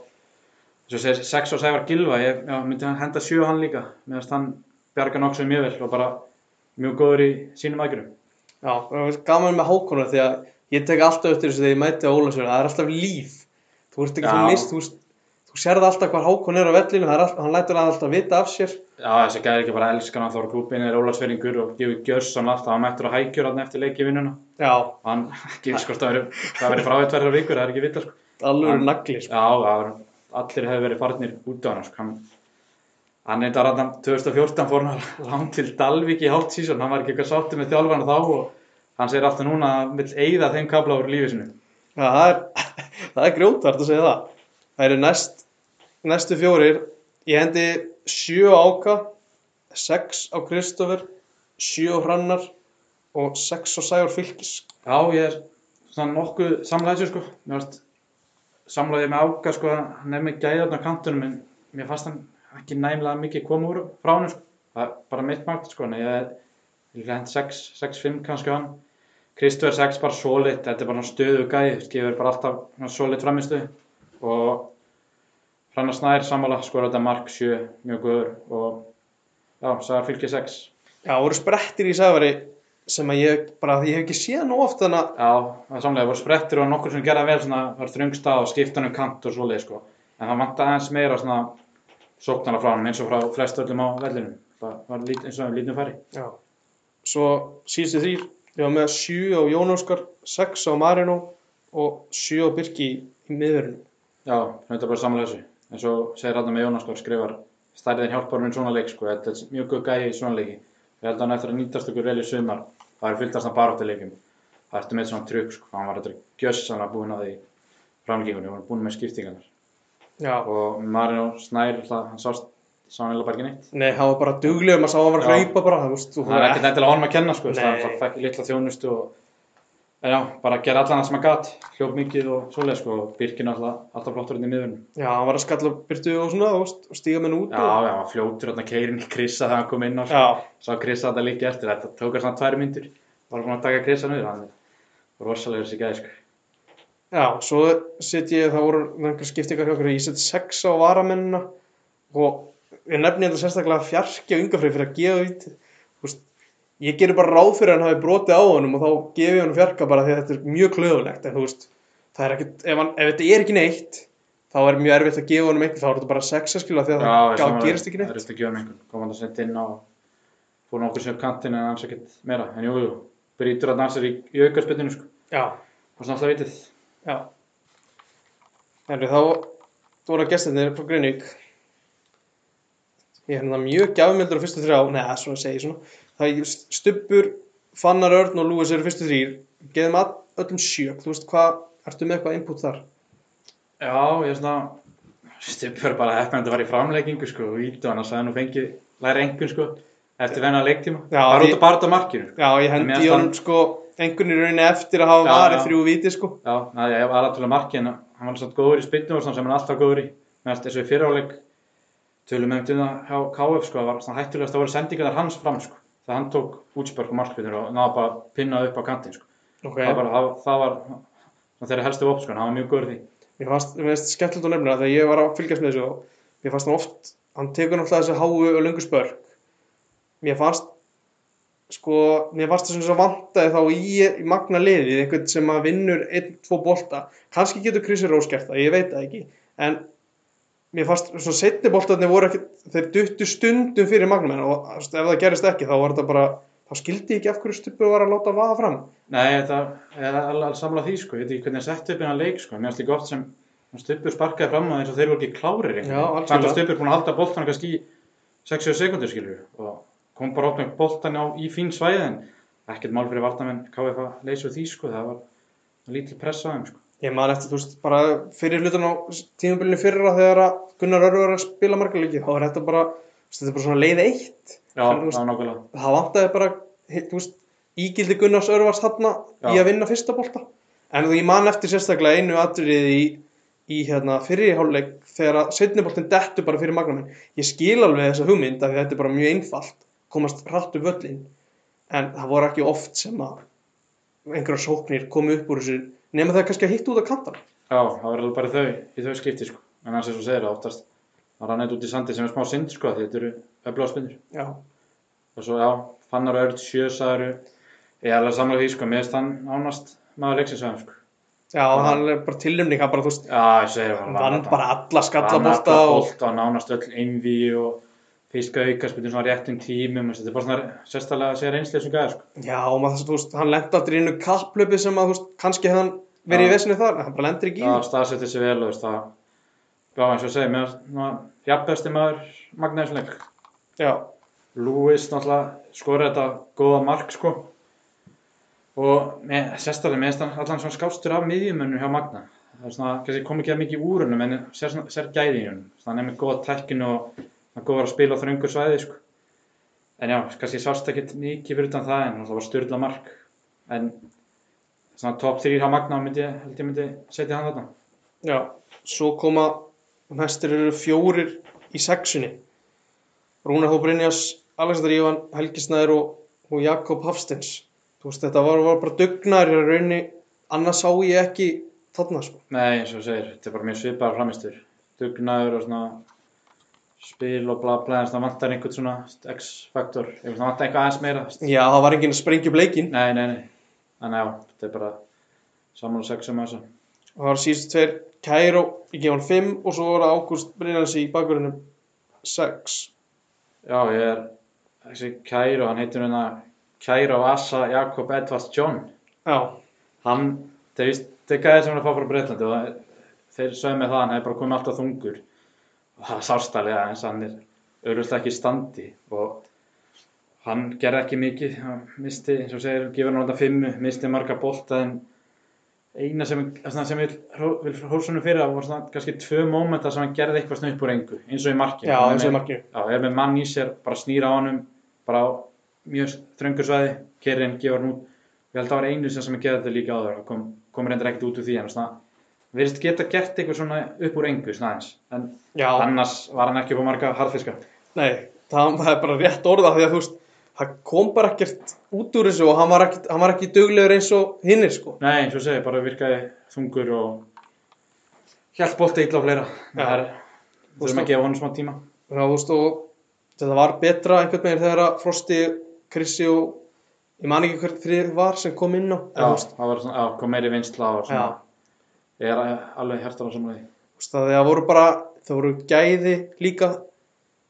þess að segja, sex og Sævar Gilva, ég já, myndi hann henda sjö á hann líka. Finnst hann bjarga nokkuð mjög vel og bara mjög góður í sínum aðgjörum. Já, það gaman með Hákonar því að ég tek alltaf eftir þessu þegar ég mæti á Ólasjörn það er alltaf líf þú ert ekki mist, þú, þú sérð alltaf hvað Hákon er á vellinu, það er all, hann lætur alltaf vita af sér Já, þessi gæði ekki bara elskan að Þóra Klúbin er ólagsveringur og gefur gjörsson alltaf, hann mættur að hækjur hann eftir leiki vinnuna. Já, Hann, ekki hvort það verið, frá eitt verður vikur, það er ekki vita, sko. alveg Hann- nagli sko. Já, var, allir hefur verið farnir út á hann, sko. Hann, eitthvað rannan 2014 fór hann [laughs] langt til Dalvík í hálft sísón, hann var ekki eitthvað sáttur með þjálfana þá og hann segir alltaf núna að vill eigða þeim kabla úr lífið sinu. Já, það er, [laughs] það er grjótart að segja það það eru næst, næstu fjórir ég hendi sjö á Áka sex á Kristoffer sjö á Hrannar og sex á Sævar Fylkis Já, ég er svona nokkuð samlæðisur, sko. Mér varst samlæðið með áka, sko, hann er með gæðarn á kantunum, en mér fannst hann ekki næmlega mikið koma úr frá hann, sko. Það er bara mitt magt, sko, en ég er líka hent 6, 6-5 kannski á hann. Kristoffer 6 bara solid, þetta er bara stöðu gæði, skifur bara alltaf solid framistu og Hrannar Snær sammála, skora þetta mark 7, mjög góður og já, Sæðar fylgir 6. Já, voru sprettir í Sævari sem að ég bara, ég hef ekki séð nú oft þannig að Já, það er samlega, voru sprettir og nokkur sem gerða vel svona, var þröngstað og skipta hann um kant og svoleið sko. En það vantaði aðeins meira svona sóknara frá hann eins og frá flest öllum á vellinum. Það var lít, eins og við lítum færi. Já. Svo síðustu þrýr, ég var með sjö á Jón Óskar, sex á Marino og sjö á Birki í miðverðinu. Já, þetta er bara samlega þessu. En svo segir hann með Jónas Skór skrifar stærðin hjálpar með svona leik sko. Þetta er mjög gæði í svona leiki. Ég held að hann eftir að nýtast okkur vel í sumar. Það er fylgtast að baráttuleikum. Það ertu með svona trygg sko. Hann var þetta gjössanlega búinn að því framlíkingunni. Hann var búinn með skiptingarnar. Já. Og Marino Snær, hann sást sannlega bara ekki neitt. Nei, hann var bara dugleg, maður sá hann var að hlaupa bara, þú veist, Það er ekkert endilega honum að kenna sko, það fekk litla þjónustu og en já, bara gera allan það sem að gat, hljóp mikið og svoleið sko, og Birkin alltaf, alltaf flottur inn í miðunum. Já, hann var að skalla byrtu og svona, og stíga menn út Já, og... já, hann fljótur þarna keirin til Krissa þegar hann kom inn sko, Já, sá Krissa þetta líka eftir, þetta tók hann tvær myndur, var búin að taka Krissa niður, hann var rosalega þessi gæði sko. já, svo set ég, það voru einhver skiptingar hjá okkur, ég set sex á varamennina og ég nefni þetta sérstaklega fjarki á yngafrið fyrir að gefa vít, þú veist, ég gerir bara ráð fyrir að hann hafi brotið á honum og þá gefi ég hann fjarka bara því að þetta er mjög klöðulegt, en þú veist, það er ekkert, ef, hann, ef þetta er ekki neitt, þá er mjög erfitt að gefa honum eitthvað, þá er þetta bara sexa skilja því að Já, það samanlega, gerist ekki Það neitt. er eftir að gefa með einhvern, kom hann að setja inn á, fór nokkur sem kantinn en hans ekkert meira, en jú, jú, brýtur að dansa í, í aukarspytinu sko, og svona alltaf vitið. Þannig þá, þú voru að gestinir frá Grinvík. Ég er hérna mjög gjafmildur á fyrstu þrjá, neða, svona segi svona. Það er Stubbur, Fannar Örn og Lúis eru fyrstu þrýr. Geðum öllum sjök, þú veist hvað, ertu með eitthvað input þar? Já, ég er svona stupur bara heppnandi að fara í framleggingu sko og ítu hann að sagði nú fengið læri engun sko eftir venna leiktíma Já, bara því- út að á markinu. Já, ég hendi í honum sko, einhvern í rauninni eftir að hafa Já, já. þrjú viti sko. Já, það ég var aðtölu marki en hann var svona góður í spynnum sem hann alltaf góður í meðan þessu fyriráleik tölum við um það hjá KF sko það var svona hættulegast að voru sendingar hans fram sko þegar hann tók útspörk og markspynnur og náða bara að pinna upp á kantinn sko Ok, það, var, það, það var þeirra helstu en hann var mjög góður því mér finnst skemmtilegt að nefna það þegar ég var að fylgjast með þessu mér fannst hann oft, hann tekur náttúrulega þessi háu og löngu spörk. Mér fannst, sko, mér fannst þessum svo vantaði þá í, í magna liðið, einhvern sem að vinnur einn, tvo bolta. Kannski getur Krissi Rós gert það, ég veit það ekki. En mér fannst svona setni boltarnir voru ekki, þeir duttu stundum fyrir þú veist, ef það gerist ekki þá var þetta bara, þá skildi ég ekki af hverju stupur var að láta vaða fram. Nei, það er alveg samla því sko, ég veit ekki hvernig það sett upp innan leik sko, mér finnst líka oft sem stupur sparkaði fram að eins og þeir voru ekki klárir algjörlega. Samt að stupur búin að halda boltan kannski í 60 sekundur skilur og kom bara átt með boltan á í fín svæði en ekkert mál fyrir vartamenn KF að leysa úr því sko, það var lítil pressa á þeim sko. Ég man eftir, þú veist, bara fyrir hlutan á tímabilinu fyrra þegar að Gunnar Örvar var að spila marga leiki, þá var þetta bara, veist, þetta er bara svona leið eitt. Já, það var nákvæmlega. Það vantaði bara, þú veist, ígildi Gunnars Örvars þarna í Já. að vinna fyrsta bolta. En þú, ég man eftir sérstaklega einu atriðið í, í hérna, fyrri hálfleik þegar að setni boltin dettu bara fyrir magnamenn. Ég skil alveg þessa hugmynd af því að þetta er bara mjög einfalt, komast hratt upp völlin. En það voru ekki oft sem að einhverja sóknir komið upp úr þessu nema það kannski að hitta út á kantana Já, það alveg bara þau, í þau skipti sko. En það er svo segir það oftast. Það rann eitthvað út í sandi sem er smá synd sko, þetta eru öfluga spinnur. Já, Og svo, já, Fannar Örd, Sjösaður, ég er alveg samlega því sko, mér finnst hann ánast maður leiksins aðeins sko. já hann er bara tilnefning hann bara, þú veist, hann vann bara alla skallabolta og... og nánast öll einví og fiska auka, spilur svona réttum tímum, þetta er bara svona sérstæðlega að segja reynslega sem gæði sko. já, og maður, þú veist, hann aldrei inn í kapplöpi sem að, þú veist, kannski hann verið í Já. vesinu þar, en hann bara lendir ekki í því. staðsettir sig vel og veist það, já, eins og ég segi, mér finnst jafnbesti maður Magnaðisson leik. Já, Lewis náttúrulega skoraði þetta góða mark sko og með, sérstaklega með hann allan svona skástur af miðjumönnu hjá Magna það er svona, kannski kom ekki að mikið úr hennum en sér, sér gæði hann góður að spila á þröngur svæði sko. En já, kannski sást ekkert mikið fyrir utan það en það var styrla mark. En svona top 3 hjá Magna myndi held ég myndi setja hann þarna. Já, svo koma næstir eru fjórir í sexunni. Rúnar Þó Brynjas Alexander Ívan, Helgi Snæður og, og Jakob Hafstins þú veist, þetta var, var bara dugnar í raunni, annars sá ég ekki þarna, sko. Nei, eins og þú segir, þetta er bara mjög svipaðar framistur. Dugnaður og svona spil og bla bla, en það vantar einhvern svona X-faktor, það vantar eitthvað aðeins meira. Já, það var enginn að sprengja upp leikinn Nei, nei, nei. Þannig já, þetta er bara saman og sex um þessu. það var síðust tveir Kæró, ég gef hann 5 og svo var Ágúst Brynjans í bakverðinum 6 Já, ég er þessi Kæro, hann heitir hérna Kæro Assa Jakob Edvards John. Já, Hann, það er gæðið sem hann er að fá frá Breitlandi og þeir sögðu með það, hann hefði bara komið alltaf þungur. Og það sárstælega eins og hann er auðvitað ekki í standi. Og hann gerði ekki mikið, hann misti, eins og segir, gefur hann þetta fimmu, misti marga bolta en eina sem, sem vil, vil hólsunum fyrir það svona kannski tvö mómenta sem hann gerði eitthvað snupp úr engu, eins og í já, Hann er og með- er mann í sér, bara snýra á honum, bara á mjög þröngur svæði, kerinn, gefur hann út. Ég held að það var einu sem ég gerði þetta líka áður, það kom, kom reyndar ekkert út úr því, en svona, virðist geta gert eitthvað svona upp úr engu, svona aðeins. En Já, annars var hann ekki upp á marga harðfiska. nei, það, það er bara rétt orða því að þú veist, það kom bara ekkert út úr þessu og hann var ekki, hann var ekki duglegur eins og hinnir, sko Nei, eins og segi, bara virkaði þungur og bolti illa á fleira. Það er, þurfum að gefa honum smá tíma. Já, þú veist, og þetta var betra einhvern veginn þegar að Frosti, Krissi og ég man ekki hvert þrið var sem kom inn á Já, veist, það var svona, já, kom meiri vinsla og svona. Já. Ég er alveg hjartar á samanlega því. það voru bara það voru gæði líka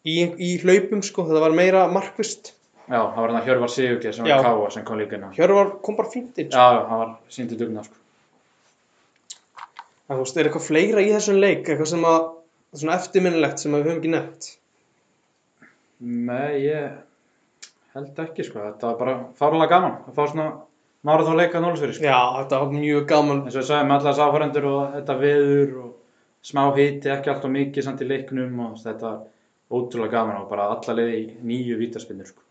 í, í hlaupum, sko, þetta var meira markvist Já, það var hann að Hjörvar Sigurgeir sem var Já. í Káa sem kom líka inn á. Hjörvar kom bara fínt inn, sko. Já, hann var síndi dugna, sko. en þú veist, er eitthvað fleira í þessum leik eitthvað sem að, svona eftirminnilegt sem við höfum ekki nefnt Nei, ég held ekki, sko. Þetta var bara fárlega gaman að fá svona mára þá leika nólusfyrir, sko. Já, þetta var mjög gaman Eins og við sagðum allar þess áhörendur og þetta veður og smá hiti, ekki allt og mikið samt í leiknum og þetta var ótrúlega gaman og bara alla leiði í nýju vítaspinnur, sko.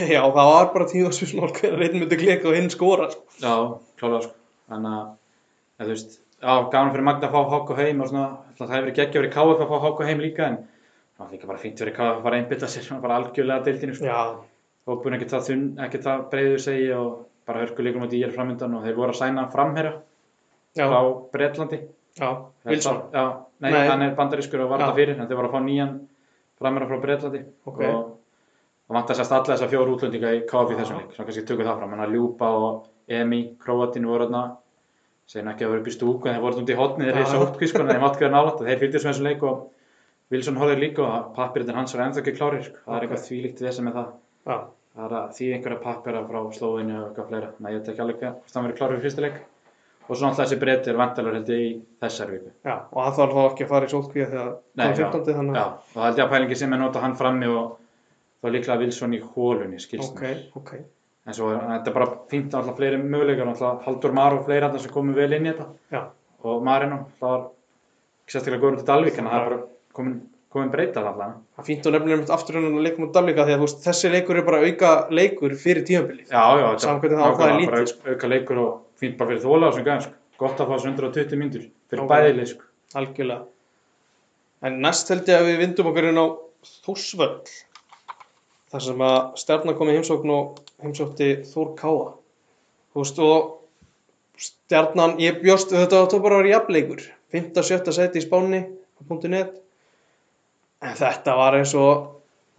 Já, það var bara tímaspilsmál hvernig einn myndi klika og hinn skora sko. Já, klálega, sko. Þannig að, þú veist, já, gaman fyrir Magda að fá Háko heim og svona, það hefur verið geggja verið KF að fá Háko heim líka en það var líka bara fínt fyrir KF að fara að einbytta sér bara algjörlega deildinu, sko. Já, hópurinn ekki það það breiður segi og bara hörkuleikum á dýjar framöndan og þeir voru að sæna framherja já, frá Bretlandi. Já, Wilson. Já, nei, Nei. hann er bandarískur og var það fyrir en þeir voru að fá nýjan framherja frá Bretlandi. Ok. og það vant að sérst alla þessar fjóru útlendinga í í þessum leik, svo kannski tökum það fram. Hann að Ljúpa og Emi, Króatin voru þarna. Segir ekki að vera upp í stúku en þeir voru út í hotni, þeir reysa út en þeir mátt ekki vera nálægt og þeir fylgdu þessum leik og Wilson horfði líka og pappirinn hans var ennþá ekki klárir sko. það er eitthvað þvílíkt við sem með það Það er að því einhverja pappera frá slóðinu og eitthvað fleira. Að ég veit ekki alveg hvort hann verið klárið fyrir fyrsta leik. Og svo náttúrulega þessi breyti er vantalur held ég í þessar viku. já, og hann þarf þá ekki að fara í sótkvíða þegar Nei, það er 15. þannig Já, og það held ég að pælingi sem er nota hann frammi og þá líklega Wilson í hólunni, skilst Ok, mér. ok, En svo er þetta er bara fínt alltaf fleiri möguleikar, alltaf Haldur Mar og fleiri þarna sem komu vel inn í þetta. já, Og Marino, það var ekki sérstaklega góður til Dalvík, en það er bara komin, komin breyta allavega. það er fínt og nefnilega mitt aftur hennan að leikum á Dalvika því að veist, þessi leikur er bara auka leikur fyrir tímabilið Já, já, þetta hvernig það á það er lítið, bara auka leikur og fínt bara fyrir þóla og gæðan, sko. Gott að fá þessu 120 mínútur fyrir Ok. bæði lið, sko. algjörlega En næst held ég að við vindum okkur inn á Þórsvöll þar sem að stjarnan kom í heimsókn og heimsókti Þór Káa þú veist, og stjarnan, ég bjóst, þetta var bara að vera jafnleikur, 5. og 7. seti í spánni á .net en þetta var eins og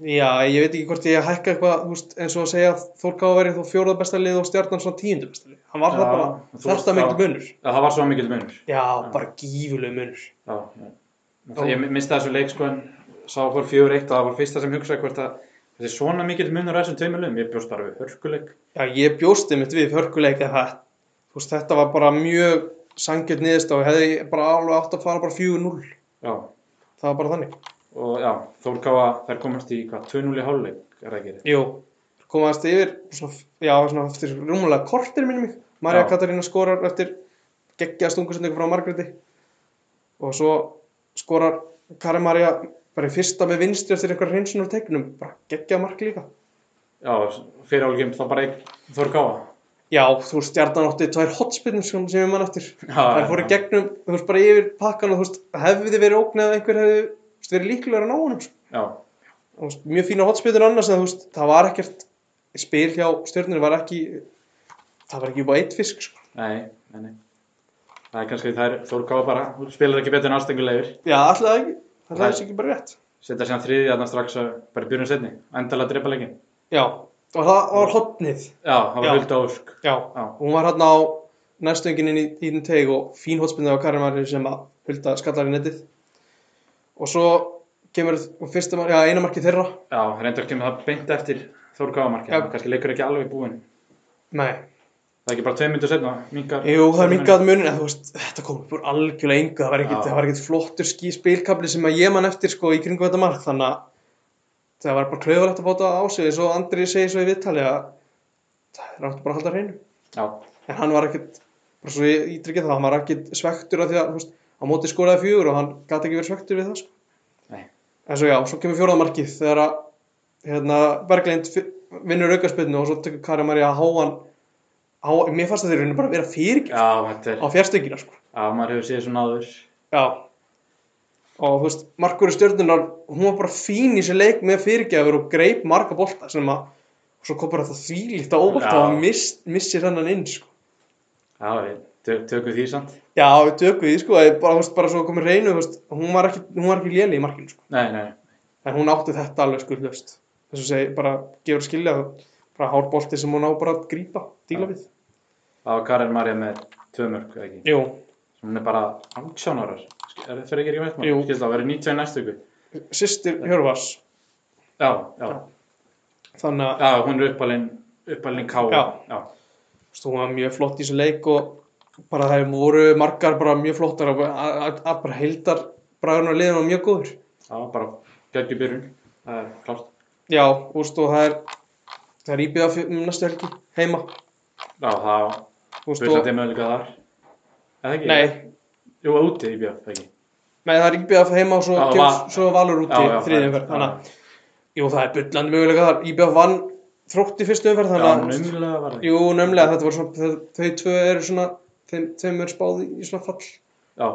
já, ég veit ekki hvort ég hækka eitthvað þú veist, eins og að segja að Þór Ká verið þó fjóða besta lið og stjarnan svona tíundu besta lið. Hann var Já, það bara, þetta mikil munur. Já, það var svo mikill munur. já, bara gífuleg munur. Já, já. Það, ég misti þessu leik sko en sá okkur fjögur eitt og það var fyrsta sem hugsaði hvort að þessi svona mikill munur á þessum tveimur liðum. Ég bjóst bara við hörkuleik. já, ég bjóst einmitt við hörkuleik að það, þetta var bara mjög sangjörn niðurst og hefði bara alveg átt að fara bara 4-0 Já, það var bara þannig og já, Þórkáa, þær komast í hvað, 2-0 í hálfleik, er það ekki rétt? Jú, komaðast yfir svona, já, svona eftir rúmulega kortir minni mig Marja. Katarína skorar eftir geggja stungusendingu frá Margréti og svo skorar Karin Marja bara í fyrsta með vinstri eftir einhver hreinsunar tegnum bara geggja mark líka Já, fyrir álgjum þá bara einn Þórkáa. Já, þú veist, stjarnan átti tvær hotspinnur sem ég mann eftir já, fóru gegnum, þú veist, bara yfir pakkan og þú veist, hefði verið ógnað ef einhver hefði þú veist, verið líklegur að ná honum sko. Veist, mjög fína hotspinnur annars en veist, það var ekkert spil hjá stjörnir var ekki það var ekki á eitt fisk sko. nei, nei, nei. Það er kannski þær Þórkáa bara, hún spilar ekki betur en ástengulegir. Já, alltaf ekki, það er ekki bara rétt Setja síðan þriði þarna strax að bara byrjun setni. Endalega drepa leikin. Já, og það var hotnið Já, það var Já. hulda ósk. Já, Já. hún var hérna á næstöngin inn í, þinn teg og fín hotspinnið á Karin Marju sem að hulda skallar í netið og svo kemur fyrsta, mar- já, eina marki þeirra Já, reyndar kemur það beint eftir. Já. Kannski leikur ekki alveg búinn. Nei, Það er ekki bara tvei myndir setna, minkar. jú, það er minkað munin en þú veist, þetta kom upp úr algjörlega engu það var var ekkit flottur spilkabli sem að ég man eftir sko í kringu þetta mark þannig að það var bara klauðalegt að bóta á sig eins og Andri segir svo í viðtali að það er áttu bara að halda hreinu Já, en hann var ekkert bara svo ég ítrykki það, hann var ekkert svektur af því að, þú veist, á móti skoraði fjögur og hann gæti ekki verið svektur við það, sko. En svo já, svo kemur fjóraðmarkið þegar að, hérna, Berglind vinnur aukarspilnu og svo tekur Karin Maria háan, há, mér fannst að þeir rauninu bara vera fyrir Já, á fjárstöngina, sko. já, maður hefur séð svona áður. Já. Og þú veist, Markur stjörnunar, hún var bara fín í sér leik með fyrirgjafur og greip marga bolta sem að, svo kom bara það þvílíkt á óvart og hann miss, missir hennan inn, sko. Já, við tö- tökum því samt. Já, við tökum því, sko, bara, veist, bara svo komið reynu, veist, hún var ekki, ekki léli í markinu, sko. Nei, nei, En hún átti þetta alveg skuldlöst. Þess að segja, bara gefur skilja það, bara hárbolti sem hún á bara að grípa, díla við. það var Karin Marja með tvö mörg, ekki? Jú, Hún er bara 18 árar. Er það fyrir ekki ekki veit Jú. maður? Skilst það, verið 90 í næstu ykkur. sýstir Hjörvars, Já, já. Þannig að, Já, hún er uppalinn, uppalinn K. Já, þú veist, hún var mjög flott í þessu leik og bara það voru margar bara mjög flottar að, bara heildar bræðurinn og liðin var mjög góður. já, bara geggjum byrjun. Það er klárt. Já, veist, og það er, það er íbjöða um næstu helgi, heima, Já, það bullandi og, nei, Jú, úti í bjöð, ekki? nei, það er íbjöða heima og svo, Já, va- svo valur út í Já, já, þriðjum það- verð, þannig að, jú, það er bullandi mögulega þar, íbjöða vann þrótt í fyrstu umferð, Já, þannig að, naumlega var það. Jú, nefnilega, þetta var svona, þau tvö eru svona, þeim, þeim er spáð í, svona fall, Já,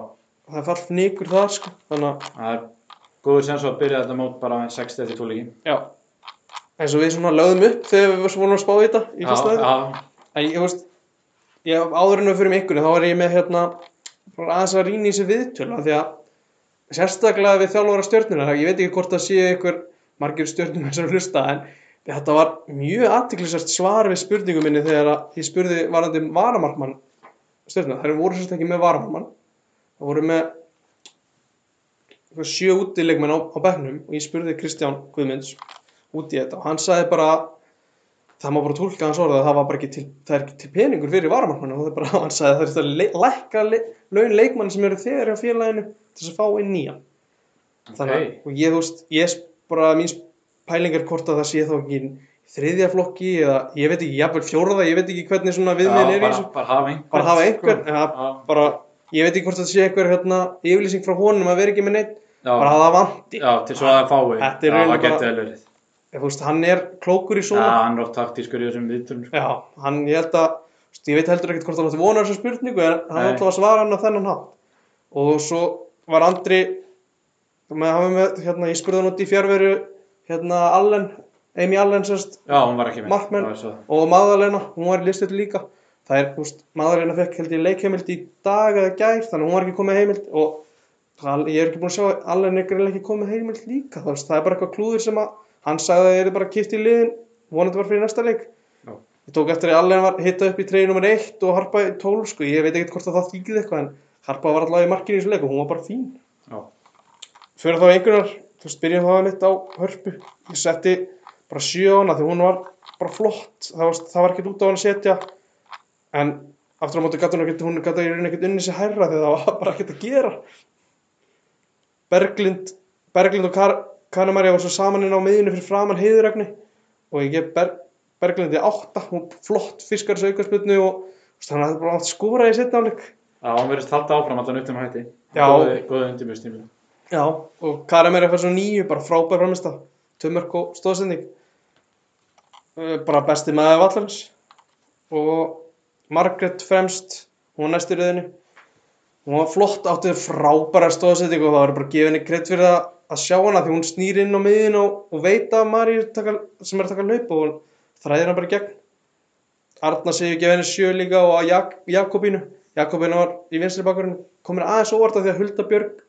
það er fall nýkur þar, sko, þannig að, það er góður sens að byrja þetta mót bara með 60 eftir tólíkin. já, eins og við svona lögðum upp þegar við vorum að spá í þetta í fyrsta þeirra. Já, En ég, veist, ég, áður en við fyrir ykkur, þá var ég með, hérna, bara aðeins að rýna í þessi viðtölu, af því að, sérstaklega við þjálfara stjórnuna, ég veit ekki hvort það sé ykkur margir stjórnum sem hlusta, en þetta var mjög aðtiklisvært svar við spurningum minni þegar að ég spurði varandi varamarkmann stjórnuna, þær voru sérst ekki með varamarkmann, það voru með sjö útilegmenn á, á bekknum og ég spurði Kristján Guðmunds út í þetta og hann sagði bara það má bara tólka hans orða að það var bara ekki til, það ekki til peningur fyrir varamarkmann og það er bara, [laughs] hann sagði að það er þetta le, lækka le, laun leikmann sem eru þegar hjá félaginu til þess að fá inn nýjan. Þannig að, ég þú veist, ég bara mín pælingar hvort að það sé þá ekki þriðja flokki eða ég veit ekki, jafnvel fjórða, ég veit ekki hvernig svona viðmiðin er í þessu bara hafa einhver. bara hafa einhver, sko. ja, Já, bara ég veit ekki hvort það sé einhver hérna, yfirlýsing frá honum að vera ekki með neitt já, bara að það vanti já, til svo að það fái. Þetta er Já, það verið. Ef, þú veist, hann er klókur í Já, svona hann er oft taktískur í þessum viðtölum. sko. Já, hann, ég held að, veist, ég veit heldur ekkert hvort hann átti vonar þessa spurningu, en hann ætlaði að svara hann á þennan hátt. Og svo var Andri, með, með, hérna, ég spurði hann út í fjárveru, hérna, Allen, Amy Allen, sérst, Já, hún var ekki með. Markmenn. Það var svo. og Magdalena, hún var í listuð líka. það er, þú veist, maðurinn fekk held ég leikheimild í dag eða gær þannig hún var ekki komið heimild og það, ég er ekki búin að sjá Allen er ekki komið heimild líka veist, það er bara eitthvað klúður sem að hann sagði að það er bara kipt í liðin vonandi var fyrir næsta leik Já. ég tók eftir að Allen var hittað upp í treyju nummer 1 og Harpa í 12 sko, ég veit ekki hvort að það þýkið eitthvað en Harpa var allavega í markinu í þessu leik og hún var bara fín Já. fyrir þá einhverjar, þú veist, byrjum það bara sjö hana því hún var bara flott. Það var, það var ekkert út á hana að setja. En aftur á móti gæti hún ekkert hún gæti í rauninni ekkert unni sér hærra því það var [laughs] bara ekkert að gera. Berglind Berglind og Kar Kanumarja var svo saman inn á miðinu fyrir framann heiðuregni og ég gef Ber Berglind í átta hún flott fiskar aukarspilnu og veist, hann hafði bara átt skóra í setna áleik Já, hann verðist halda áfram allan upp um hætti. Góði undirbjörnstími. Já, og Karamir er fyrir svo nýju, bara frábær framist tömörk og stóðsending bara besti maður vallarins. Og Margaret fremst hún næst í rauðinni hún var flott áttið frábæra stóðsending og það var bara gefið henni greitt fyrir það að sjá hana því hún snýr inn á miðin og, og veit að Mari taka, sem er að taka laup og þræðir hann bara gegn. Arna segi gefið henni sjö líka og að Jak Jakobínu. Jakobínu var í vinstri bakurinn komin aðeins óvart af því að Hulda Björg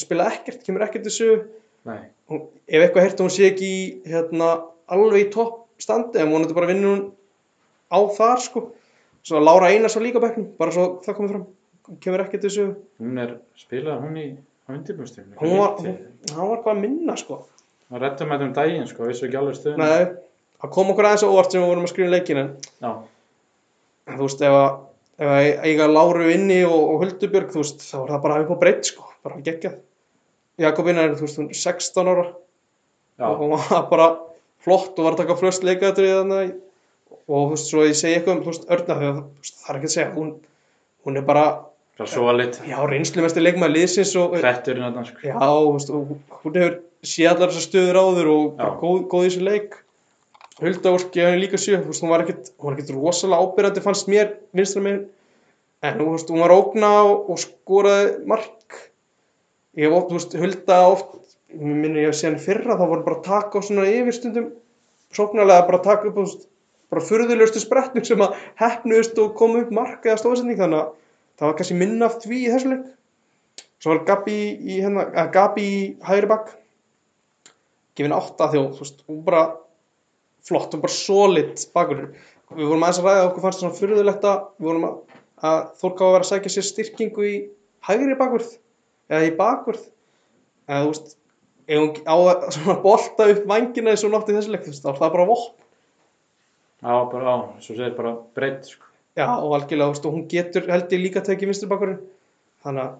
spila ekkert, kemur ekkert í sögu. Ef eitthvað heyrt að hún sé ekki hérna, alveg í topp standi en vonandi bara vinnur hún á þar sko svo að Lára Einars var líka á bekknum bara svo það komið fram Hún kemur til þessu Hún er, spilaði hún í á undirbjörnstími. hún var, hún, hann var hvað að minna sko Hún rettum þetta um daginn, sko, vissu ekki alveg stöðun. Nei, það kom okkur aðeins á óvart sem við vorum að skrifa um leikin en Já. þú veist ef að ef að eiga Láru inni og, og Huldubjörg þú veist þá er það bara upp á breytt sko bara geggjað Jakobina er þú veist hún er 16 ára Já. og hún var bara flott og var að taka flöst leikaður þannig og þú veist svo ég segi eitthvað um þú veist Örna þegar þú veist, það er ekki að segja hún, hún er bara Það svo að lit. já reynslumesti leikmaður liðsins og Hretturinn að sko. já þú veist og hún hefur séð allar þessar stöður áður og góð, góð í þessu leik Hulda Ósk gefa henni líka sjö þú veist hún var ekkit, hún var ekkit rosalega ábyrjandi fannst mér vinstra megin en þú veist hún var ógna og, og skoraði mark ég hef oft, þú veist, Hulda oft mér minnir ég að sé hann fyrra þá voru bara að taka á svona yfirstundum sóknarlega bara að taka upp veist, bara furðulegustu spretnum sem að hefnuðust og komu upp mark eða stóðsending þannig að það var kannski minna af því í þessu leik. Svo var Gabi í, hérna, að Gabi í hægri bakk gefin átta og þú veist, hún bara flott og bara solid bakur. Við vorum aðeins að ræða okkur fannst svona furðulegt að við vorum að, að Þórká að vera að sækja sér styrkingu í hægri bakvörð eða í bakvörð. Eða þú veist ef hún á að bolta upp vangina eins og nátt í þessu leik þá er það bara vopn. Já, bara, á, svo segir bara breytt, sko. já og algjörlega, og hún getur held ég líka tekið vinstri bakvörðin þannig að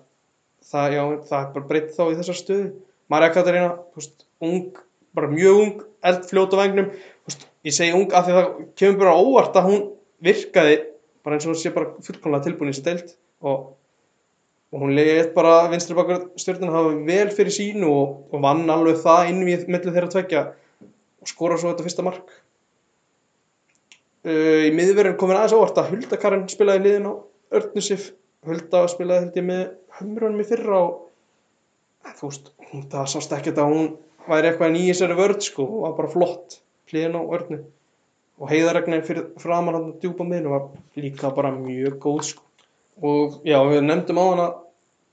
það, já, það er bara breytt þá í þessar stöðu. Marja Katarina, þú veist, ung bara mjög ung, eldfljót á vengnum þú veist, ég segi ung af því að það kemur bara óvart að hún virkaði bara eins og hún sé bara fullkomlega tilbúin í þessi deild og, og hún leiðið bara vinstri bakvörð stjórnuna hafa vel fyrir sínu og, vann alveg það inn við millu þeirra tvekja og skora svo þetta fyrsta mark. Uh, í miðverðin komin aðeins á óvart að Hulda Karin spilaði liðin á Örnusif Hulda spilaði held ég með hömrunum í fyrra og en þú veist, það sást ekkert að hún væri eitthvað í þessari vörð sko og var bara flott hliðin á Örnu. Og heiðaregnin fyrir framan hann djúpa miðinu var líka bara mjög góð sko. Og já, við nefndum á hana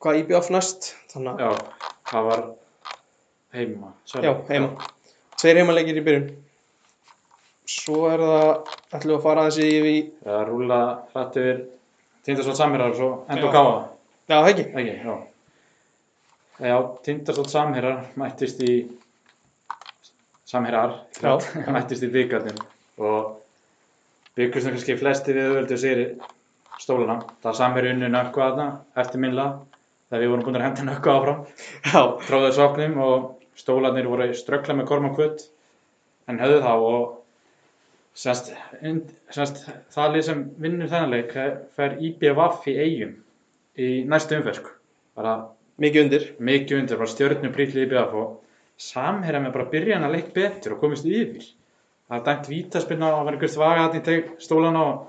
hvað IBF næst þannig að, Já, það var heima. sorry. já, heima tveir heimaleikir í byrjun svo er það ætlum við að fara aðeins yfir í Það er rúla hrætt yfir Tindastótt Samherjar og svo og káða. já, ekki, Ekki, já. Já, Tindastótt Samherjar mættist í Samherjar, [laughs] mættist í byggarnir og byggust það kannski flesti við auðvöldu sér stólana. Það Samherju unni aðna eftir minnlega þegar við vorum búin að henda nökku áfram. já, Tróðuðu sóknum og stólanir voru ströggla með kormakvöld en höfðu þá og semst, semst, það lið sem vinnur þennan leik fer IBVF í eigum í næstu umferð bara mikið undir. mikið undir, bara stjörnu prýtli IBVF og samherja með bara byrjan að leik betur og komist yfir. Það er dæmt vítaspinna og var einhver þvaga þarna í teg stólana og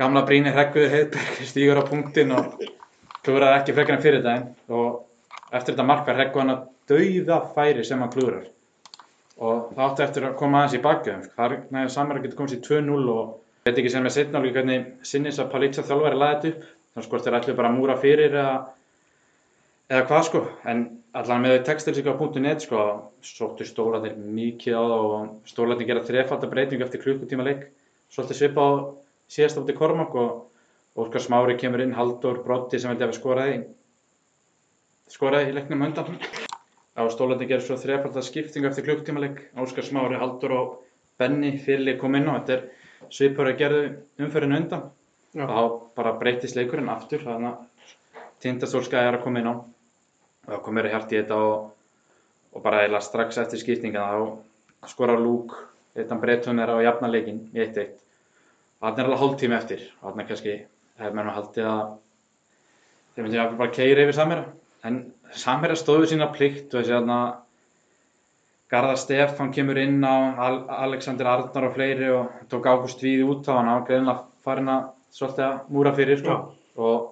gamla brínir hregguður heiðberg [laughs] stígur á punktinn og klúrar ekki frekar en fyrir daginn og eftir þetta mark var hreggu hann að dauða færi sem hann klúrar og það átti eftir að koma aðeins í bakið þar næður samherja getur komist í 2-0 og veit ekki sem setna alveg hvernig sinnis að Palitsa þjálfari laði þetta upp. Þannig sko þeir ætlu bara að múra fyrir eða, eða hvað sko. En allan með textilsíka.net sko sóttu stólarnir mikið á það og stólarnir gera þrefalda breytingu eftir klukkutíma leik. Svolítið svipa á síðast átti Kormak og Óskar Smári kemur inn, Haldur Brotti sem held ég að við skoraði, skoraði í leiknum undan. Á stólarnir gerir svo þrefalda skiptingu eftir klukkutíma leik. Óskar Smári, Haldur og Benny fyrirlið kom inn á. Þetta er svipur að gerðu umferðinu undan Já. og þá bara breytist leikurinn aftur þannig að tindastólskæði er að koma inn á og þá komur hært í þetta og, og bara eða strax eftir skiptinga þá skorar Lúk eittan breytun er á jafna leikin í 1-1 og þannig er alveg hálftími eftir og þannig kannski hefur mér nú haldið að þeir myndi jafnvel bara keira yfir Samherja. En Samherja stóðu sína plikt og þessi þarna Garðar Stefán kemur inn á Al Alexander Arnar og fleiri og tók Ágúst Víði út á hann á greinlega farin að svolítið að múra fyrir sko. og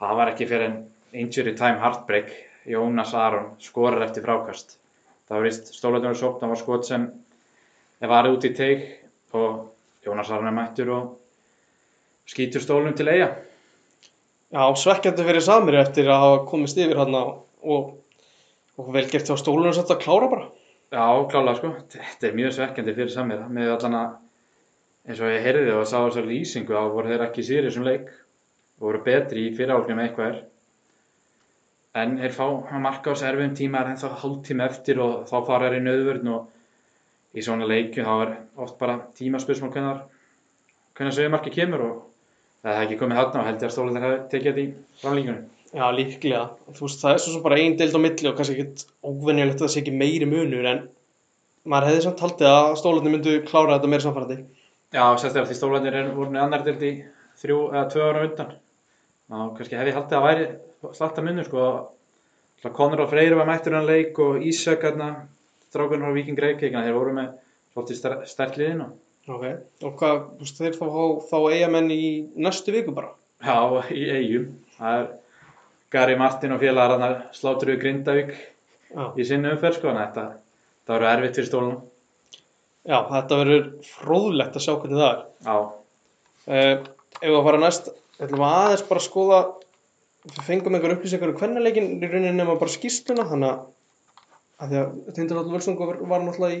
það var ekki fyrir en injury time heartbreak. Jónas Aron skorar eftir frákast. Það var vist stólatunum sótt það var skot sem er varð út í teig og Jónas Aron er mættur og skýtur stólunum til eiga Já, svekkjandi fyrir Samir eftir að hafa komist yfir hann og, og vel gert hjá stólunum sett að klára bara. Já, klálega sko, þetta er mjög svekkjandi fyrir samir með allan að eins og ég heyrði og sá þessar lýsingu þá voru þeir ekki í sýri sem leik. Voru betri í fyrirálgnum eitthvað. Er en þeir fá að marka á serfum tíma er ennþá hálftíma eftir og þá fara þeir í nöðvörn og í svona leikju þá er oft bara tímaspörsmál hvernig hvernig sögumarki kemur og það hefði ekki komið þarna og held ég að stólandir hefði tekið þetta í framlíkunum Já, líklega. Þú veist, það er svo sem bara ein deild á milli og kannski ekkit óvenjulegt að það sé ekki meiri munur en maður hefði samt haldið að stólarnir myndu klára þetta meira samfærandi. Já, sérstaklega því stólandir er voru annar deild í þrjú eða tvö ára undan þá kannski hefði haldið að væri slatta munur sko Conor og Freyr var mættur hann leik og Ísak hérna, Ok. Og hvað, þú veist, þeir fá þá eigamenn í næstu viku bara? já, í eigum. Það er Gary Martin og félagar hann sláttur við Grindavík Já. í sinni umferð sko, en þetta, það voru erfitt fyrir stólunum. Já, þetta verður fróðlegt að sjá hvernig það er. Já, Uh, ef við að fara næst, ætlum við aðeins bara að skoða, við fengum einhver upplýsingar um hvernig í rauninni nema bara skýrsluna, þannig að, að því að Völsungur var, var náttúrulega í,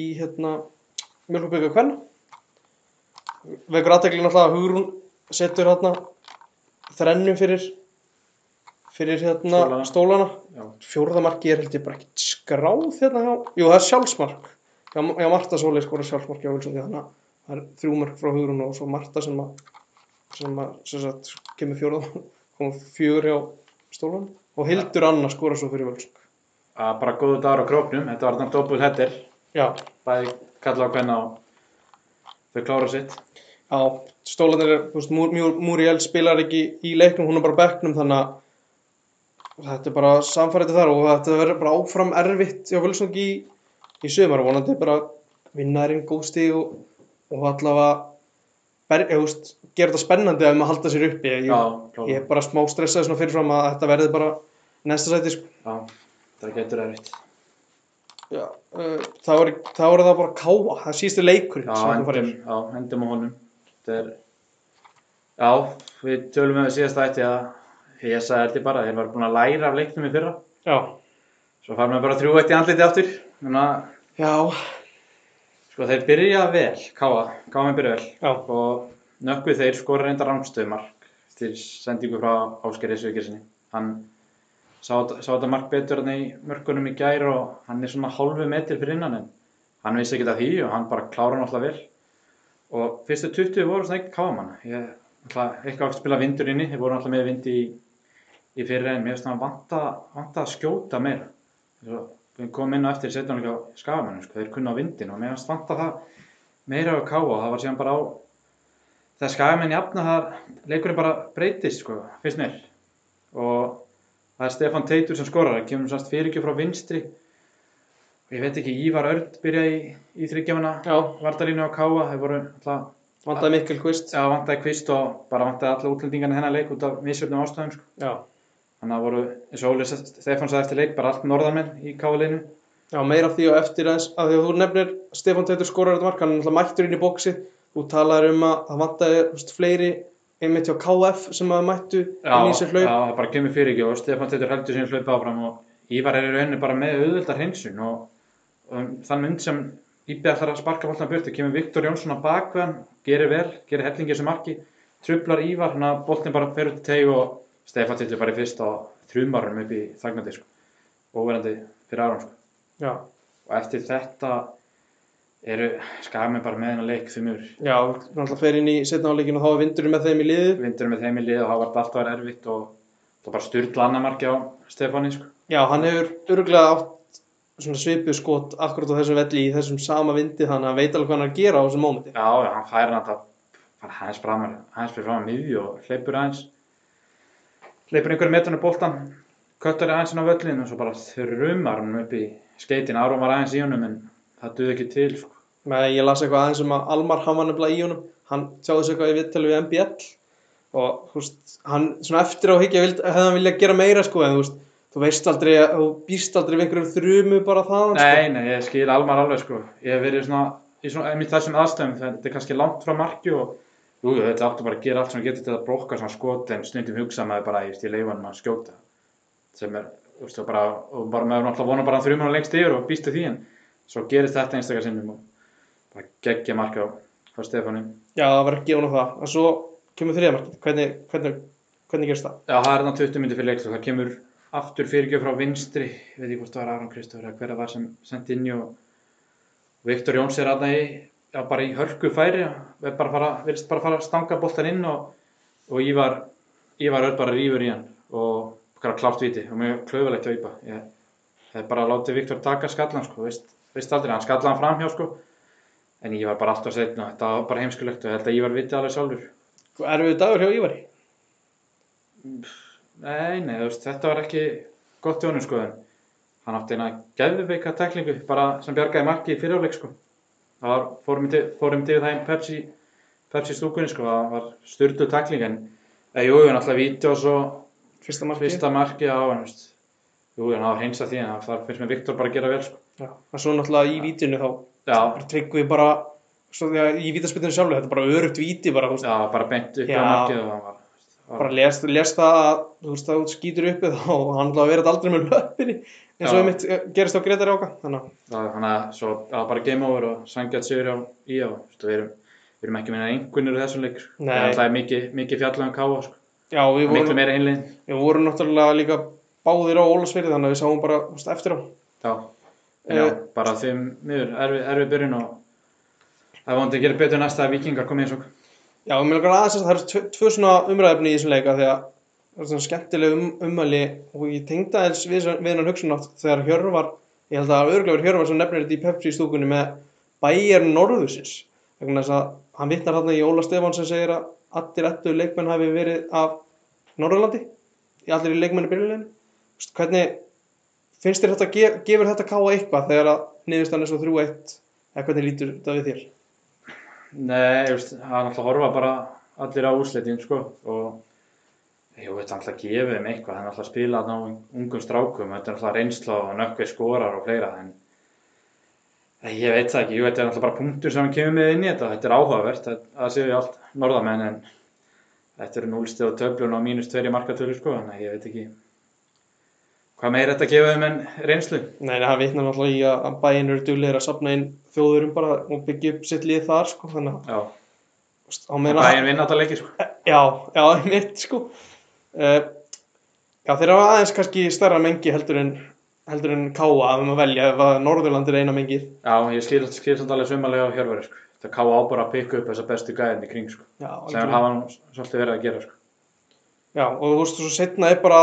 í hérna, mjölkubyggu hvernig. Vekur aðtekli náttúrulega að Hugrún setur hérna þrennum fyrir, fyrir hérna Stólana. stólana. Fjórðamarki er held ég bara ekkert skráð hérna hjá, jú það er sjálfsmark. Já, já Marta Sólei skora sjálfsmark hjá Völsungi þannig að það er þrjú mörg frá Hugrún og svo Marta sem að, sem að, sem sagt, kemur fjórða, komur fjögur hjá stólanum og Hildur Anna skora svo fyrir Völsung. að bara góðu dagur á króknum, þetta var þannig doppul hettir, Já, bæði kalla á hvenna og þau klára sitt. já, stólanir er, þú veist, Múr- Múr- spilar ekki í leiknum, hún er bara á bekknum þannig að þetta er bara samfærið þar og þetta verður bara áfram erfitt hjá Völsung í, í sumar og vonandi bara vinnarinn góð stig og, og allavega ber, ég, veist, gera þetta spennandi að maður halda sér uppi ég, Já, ég er bara smá stressaði svona fyrirfram að þetta verði bara næsta sæti sko. Já, það getur erfitt. Já, uh, þá, er, þá er það bara káa, það síðustu leikur Já, endum, já, endum á honum. Er, já, við tölum með síðast ætti að ég sagði þetta bara, þeir var búin að læra af leiknum í fyrra. Já, Svo fær maður bara þrjú eitt í andliti að, já, sko, þeir byrja vel, Káa, með byrja vel. já, Og nökkvið þeir skora reynda rángstöðumark til sendingu frá Áskeri Svíkirsinni. Hann sá, sá þetta mark betur hann í mörkunum í gær og hann er svona hálfu metir fyrir innan en hann vissi ekki af því og hann bara klára hann alltaf vel. Og fyrstu 20 voru svona ekki Káamann. Ég ætla eitthvað að spila vindur inni, þeir voru alltaf með vindi í, í fyrra en mér finnst það vanta að skjóta meira. Við komum inn á eftir setjum líka á skafamennum, sko, þeir kunna á vindin og mér finnst vanta það meira á káa og það var síðan bara á þegar skagamenn jafna það leikurinn bara breytist sko, finnst mér og það er Stefan Teitur sem skorar. Það kemur sannst fyrirgjöf frá vinstri. Og ég veit ekki, Ívar Örd byrjaði í, í þryggjafana vartalínu á káa, þeir voru alltaf vandaði Mikkel Kvist. Já, vantaði kvist og bara vantaði alla útlendingarna hennar leik út af misjöfnum ástæðum sko. Já, þannig að það voru, eins og Óli Stefán sagði eftir leik, bara allt norðarmenn í káaliðinu já, meira því og eftir að því að þú nefnir Stefán Teitur skorar þetta mark, hann er náttúrulega mættur inn í bóksi þú talaður um að það veist, fleiri einmitt hjá KF sem að mættu inn í þessi já, hlaup það bara kemur fyrir ekki. Og Stefán Teitur heldur sín hlaupa áfram og Ívar er í rauninni bara með auðvöldar hreinsun. Og, og þann mynd sem Íbbi ætlar að sparka boltan burtu kemur Viktor Jónsson á bakveðan, gerir vel, gerir hellingi sem marki, trublar Ívar, hann að boltin bara fer út í teg og Stefán Teitur bara í fyrst á þrjumarunum upp í þagnandi sko, óverandi fyrir áram sko. já, og eftir þetta eru skagamenn bara með hennar leik mjög já, náttúrulega fer inn í setna áleikinu og þá er vindurinn með þeim í liði vindur með þeim í lið og það var alltaf verið erfitt og það bara styrla annar marki á Stefáni sko. já, hann hefur örgulega átt svona svipuð skot akkurat á þessum velli í þessum sama vindi þannig að hann veit alveg hvað hann er að gera á þessum mómenti. Já, hann fær hann að fara hans framar, hans fyrir framar miðju og hleypur aðeins. Hleypur einhverju metrunum boltan köttar aðeins inn á völlinu og svo bara þrjumar hann upp í skeitin Aron var aðeins í honum en það duði ekki til sko. með ég las eitthvað aðeins um að Almar hann var nefnilega í honum hann tjáði þessu eitthvað í viðtali við MBL og þú veist, hann svona eftir á higgja hefði hann viljað gera meira sko en þú veist, þú veist aldrei þú býst aldrei við einhverjum þrumu bara þaðan sko. Nei, nei, ég skil Almar alveg sko. ég hef verið svona í svona, einmitt þessum aðstöðum þetta er kannski langt frá marki og jú, þetta áttu bara að gera allt sem getur til að brokka svona skot en stundum hugsa maður bara ég stíl leifanum að skjóta sem er, þú veist, og bara, og bara maður náttúrulega vona bara þrjumar lengst yfir og býstu því en svo gerist þetta einstakar sinnum og bara geggja marka á, á Stefáni. Já, það var ekki honum það. Og svo kemur þriðamarkið, hvernig, hvernig, hvernig gerist það? Já, það er þarna 20 myndi fyrir leikst og það kemur aftur fyrirgjöf frá vinstri. Ég veit ekki hvort það var Aron Kristófur eða hver það var sem sendi inn og Viktor Jóns er aðna í já, bara í hörku færi. Og er bara bara fara að stanga boltan inn og, og Ívar Ívar er bara rífur í hann og klárt viti og mjög klauðulegt að Íba ég hef bara látið Viktor taka skallan sko, veist, veist aldrei, hann skalla hann fram hjá sko en Ívar bara alltaf setna og þetta var bara heimskulegt og ég held að Ívar viti alveg sjálfur Erfiðu dagur hjá Ívari? Nei, nei, veist, þetta var ekki gott í honum sko en hann átti eina geðveika teklingu bara sem bjargaði marki í fyriráleik sko. Það var, fórum til, fórum til það í Pepsi, Pepsi stúkunni sko, það var styrtu tekling en eða, jú, jú, náttúrulega víti og svo Fyrsta markið? fyrsta marki á en, veist, jú, það var heinsa því en það finnst mér Viktor bara að gera vel sko. Já, en svo náttúrulega í vítinu þá Já, tryggum við bara svo því að í vítaspytinu sjálfu, þetta er bara örugt víti bara, þú veist, já, bara beint upp Já. á markið og það var, það bara lest, lest það að þú veist að þú skýtur uppið og hann ætlaði að vera aldrei með löppinni eins og Já. einmitt eh, gerist á Gretar Jóka þannig að Það- Þannig að svo það var bara game over og sangjað sigur á í á. Við erum, við erum ekki meina einhvernir úr þessum leik. sko. Nei. Það er alltaf mikið, mikið fjallað um káa. Sko. já, við Miklu vorum, meira einlið. við vorum náttúrulega líka báðir á Ólasfyrði þannig að við sáum bara þú veist, eftir á Já. Já, Eh. bara þeim miður, erfi, erfi byrjun og það vonandi að gera betur næsta að vikingar komið eins og. Já, mér langar aðeins að það eru tvö, tvö svona umræðefni í þessum leika því að það er svona skemmtileg um, umæli og ég tengda eins við, hennan hugsunátt þegar Hjörvar, ég held að verið Hjörvar sem nefnir þetta í Pepsi stúkunni með bæjar norðusins þess að hann vittnar þarna í Óla Stefán sem segir að allir ettu leikmenn hafi verið af Norðurlandi allir í leikmenni byrjuleginu hvernig finnst þér þetta, ge- gefur þetta káa eitthvað þegar að niðurstann er svo 3-1 eða hvernig lítur þetta við þér? Nei, ég veist, það er alltaf horfa bara allir á úrslitin sko. Og þetta er alltaf að gefa þeim eitthvað. Það er alltaf að spila á ungum strákum. Þetta er alltaf reynsla og nökkvið skorar og fleira. En Ég veit það ekki, jú, þetta er alltaf bara punktur sem kemur með inn í þetta, þetta er áhugavert, það, séu ég allt norðamenn en þetta eru núlstið og töflun og mínus tveir í markatölu sko, þannig að ég veit ekki hvað meir þetta gefa þeim en reynslu. Nei, það vitnar náttúrulega í að bæinn eru duglegir að safna inn þjóðurum bara og byggja upp sitt lið þar, sko, þannig að, þú á bæinn vinna þetta leiki sko. Já, já, [laughs] mitt, sko. Uh, já, þeir hafa aðeins kannski stærra mengi heldur en, heldur en káa að um að velja ef að Norðurland er eina mengið. Já, ég skil, skil samt alveg sumalega á hjörveri sko. Það ká ábúr að pikka upp þessa bestu gæðin í kring sko, Já, sem hafa nú svolítið verið að gera sko. já, og þú veist, svo setna er bara,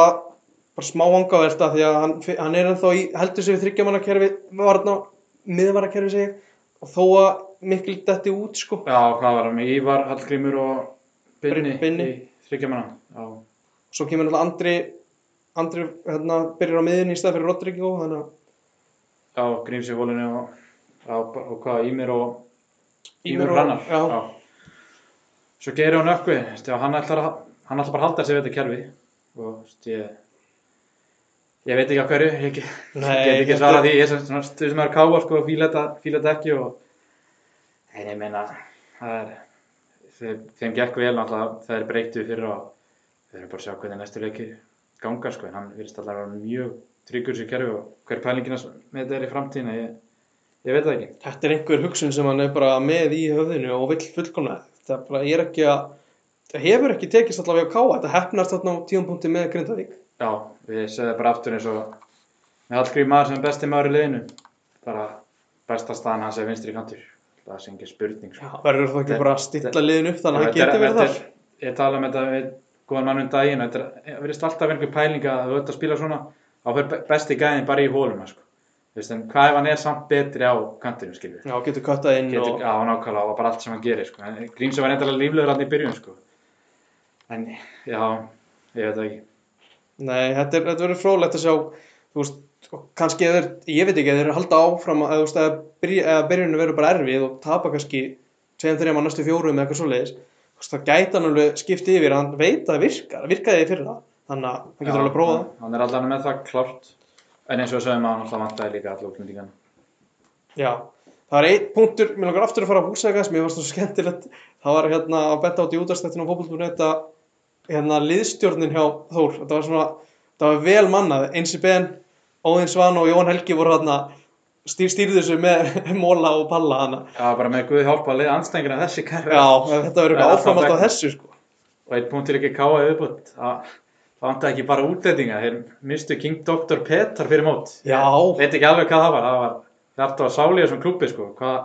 bara smá vangavelta því að hann, hann er ennþá í, heldur sig við þryggjamannakerfi, varna, miðvarakerfi segi og þó að mikil detti út, sko. Já, hvað var það með Ívar, Hallgrímur og Binni, Binni. í þryggjamanna. Já, Svo kemur náttúrulega Andri, Andri, hérna, byrjar á miðinni í stað fyrir Rodrigo, þannig að já Gríms í hólinu og, já, og hvað, Ímir og Ímir og- Hrannar. já. Svo gerir já, hann að, hann ætlar bara að halda sig við þetta kerfi og veist, ég, veit ekki á hverju, ég get [laughs] ekki svarað því, ég er svona stuð sem er káa sko og fíla þetta, ekki og en ég meina, það er, þeim, þeim gekk vel náttúrulega, það er breytið fyrir og við erum bara að sjá hvernig næstu leikir ganga sko, en hann virðist alltaf að vera mjög tryggur sér kerfi og hver pælingina með þetta er í framtíðina, ég, ég veit það ekki. Þetta er einhver hugsun sem hann er bara með í höfðinu og vill fullkomna. Það er bara, ég er ekki að, það hefur ekki tekist allavega að káa. Þetta hefnast þarna á tíumpunkti með Grindavík. Já, við segðum bara aftur eins og með Hallgrím maður sem er besti maður í liðinu, bara besta staðan hans er vinstri kantur, það sé ekki spurning sko. Verður það ekki bara að stilla liðin upp þannig að er- geti verið þar? er- Ég tala um þetta við góðan mann um daginn er- virðist alltaf einhver pæling að þú ert að spila svona fyrir be- besti gæðin bara í hóluna sko. Þú hvað ef hann er samt betri á kantinu skilur Já, getur köttað inn getur, og... á nákvæmlega og bara allt sem hann gerir sko. Grímsson var endalega líflegur hann í byrjun sko. en já, ég veit það ekki Nei, þetta, er, þetta verður frólægt að sjá, þú veist, og kannski eða, ég veit ekki, eða þeir eru að halda áfram að, þú veist, að byrjunum verður bara erfið og tapa kannski tveim, þreim á næstu fjórum eða eitthvað svoleiðis, þú veist, það hann alveg skipt yfir, hann veit að það virkar, það virkaði fyrir það, þannig að hann getur alveg prófað. hann, hann er allavega með það klárt. En eins og sögum að hann alltaf vantaði líka alla útlendingana Já, það er einn punktur, mér langar aftur að fara að húsækast, mér varst það svo skemmtilegt, það var hérna að betta át í útastættinu á fótboll.net að hérna liðstjórnin hjá Þór, þetta var svona, þetta var vel mannað, Einsi Ben, Óðinn Svan og Jón Helgi voru hérna, stýr, stýrðu þessu með [laughs] móla og palla hana. Já, bara með Guði liða anstængina þessi kæri Já, þetta verður er eitthvað alltaf áframalt á bekknum. þessu sko. og einn punktur ekki káa viðbútt það vantaði ekki bara útlendinga þeir mistu King Dr. Petar fyrir mót Já. Veit ekki alveg hvað það var það var og sáli í þessum klubbi sko. hvað,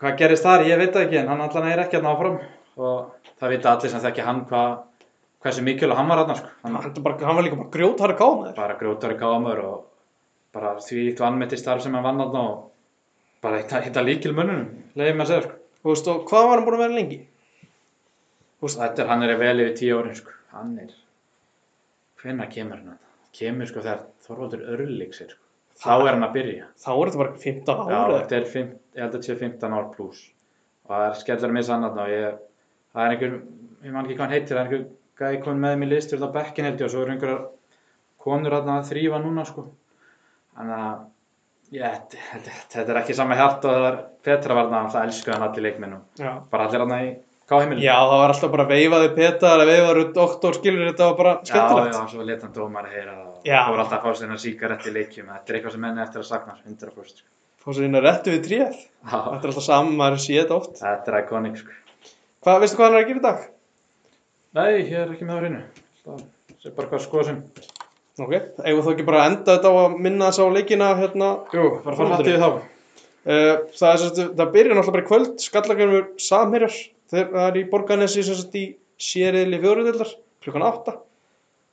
hvað gerist þar, ég veit ekki en hann allan er ekki að áfram og það vita allir sem þekki hann hvað, hversu mikilvæg hann var hann sko. hann Hann, hann var líka bara grjótari kámaður. bara grjótari káamör og bara því eitt vannmetti starf sem hann vann hann og bara hitta, líkil mönnunum leiði að segja sko. Þú veist, og hvað var hann búin að vera lengi? Þetta er, hann er vel yfir tíu árin sko. hann er hvenær kemur hann kemur sko þegar Þorvaldur Örlíks er sko. þá er hann að byrja Þá er þetta bara 15 Já, ára. þetta er, fimm, ég held að þetta sé 15 ár pluss og það er skellur að missa annað og ég, það er einhver, ég man ekki hvað hann heitir, það er einhver gæði komin með mér liðstjórn á bekkin held ég og svo eru einhverjar konur að þrýfa núna sko. Þannig að, ég, þetta, er ekki sama hjart og það er Petra var alltaf elskuði hann allir leikminn og Já. bara allir þarna í káheimilinu. Já, það var alltaf bara veifaði Petar, veifaði doktor, skilur þetta var bara Já, skemmtilegt. já, svo leta hann dómar að heyra það og Já. þú voru alltaf að fá sér síkarett í leikjum, þetta er eitthvað sem menni eftir að sakna, 100%. Sko. Fá sér inn að réttu við tréð. Já, Þetta er alltaf saman, maður sé þetta oft. þetta er iconic sko. Hvað, veistu hvað hann er að gera í dag? Nei, ég er ekki með á hreinu. Það sé bara hvað skoða sem. Ok, eigum þú ekki bara að enda þetta á að minna þess á leikina hérna? Jú, bara fara hætti við þá. Uh, það er sagt, það byrjar náttúrulega bara í kvöld, skallagjörnur samherjar, það er í borgarnesi sagt í sériðli fjóruðildar, klukkan 8.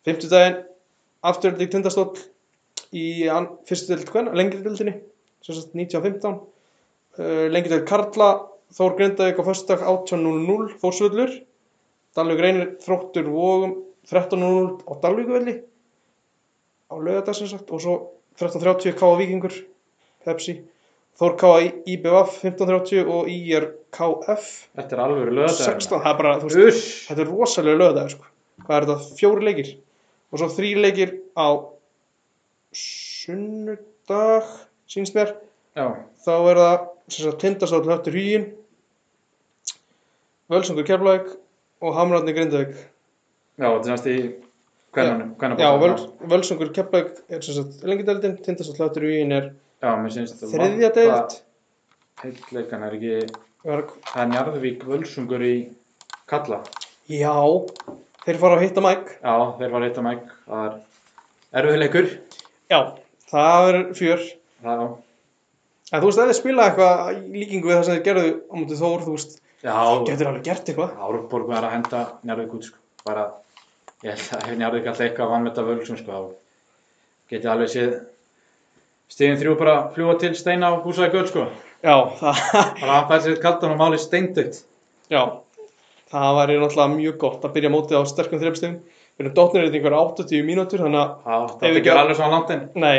Fymtudaginn, afturöldi í tindastóll í fyrstu dild lengri dildinni, sagt 1915. Uh, lengri dild Karla, Þór Grindavík á föstudag 18.00, Þórsvöllur. Dalvík reynir þróttur vógum 13.00 á Dalvíkuvelli á lögadag sem sagt og svo 13.30 K.A. Víkingur Pepsi Þór K.A. IBF 15.30 og IR KF Þetta er alveg lögðar. 16, það er bara, þú veist, Uss. þetta er rosalega lögadag sko. hvað er þetta, fjóri leikir og svo þrý leikir á sunnudag sínst mér, Já, þá er það sem sagt tindastáll höftur hýin Völsungur Keflavík og Hamrarni Grindavík já, þetta er næst í hvernanum. Já, Völ, Völsungur Keflavík er sem sagt lengideldin, tindastáll höftur hýin er Já, mér syns þetta þriðja deild Heitleikan er ekki, það er Njarðvík völsungur í Kalla. Já, þeir fara að hitta Mike Já, þeir eitt að mæk. Það er erfiðleikur. Já, það er fjör Það, En þú veist, ef þið spila eitthvað í líkingu við það sem þið gerðu á mútið Þór, þú veist, já, getur alveg gert eitthvað Árborg var að henda Njarðvík út, sko. Bara, ég held að ef Njarðvík alltaf eitthvað vann með þetta völsum, sko, þá geti alveg séð stíðin þrjú bara fljúa til steina á húsaði göld, sko. Já, það, Bara hann fæði sér kaldan og máli steindautt. já, það væri náttúrulega mjög gott að byrja mótið á sterkum þreifstegum Við erum dótnir eitthvað einhver 80 mínútur, þannig að, það við ekki alveg svona langt inn. nei,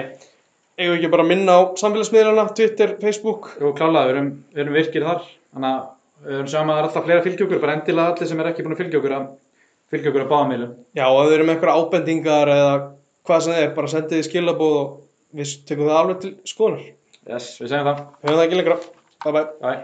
eigum við ekki bara að minna á samfélagsmiðlana, Twitter, Facebook Jú, klálega, við erum, við erum virkir þar. Þannig að erum sjáum að það er alltaf fleira fylgjókur, bara endilega allir sem er ekki búin að fylgja okkur að fylgja okkur að báða miðlum. Já, og ef þið eru með eitthvað ábendingar eða hvað sem þið er, bara sendið þið skilabóð og við tökum það alveg til skoðunar Yes, við segjum það. Höfum það ekki lengra, bye bye Bye.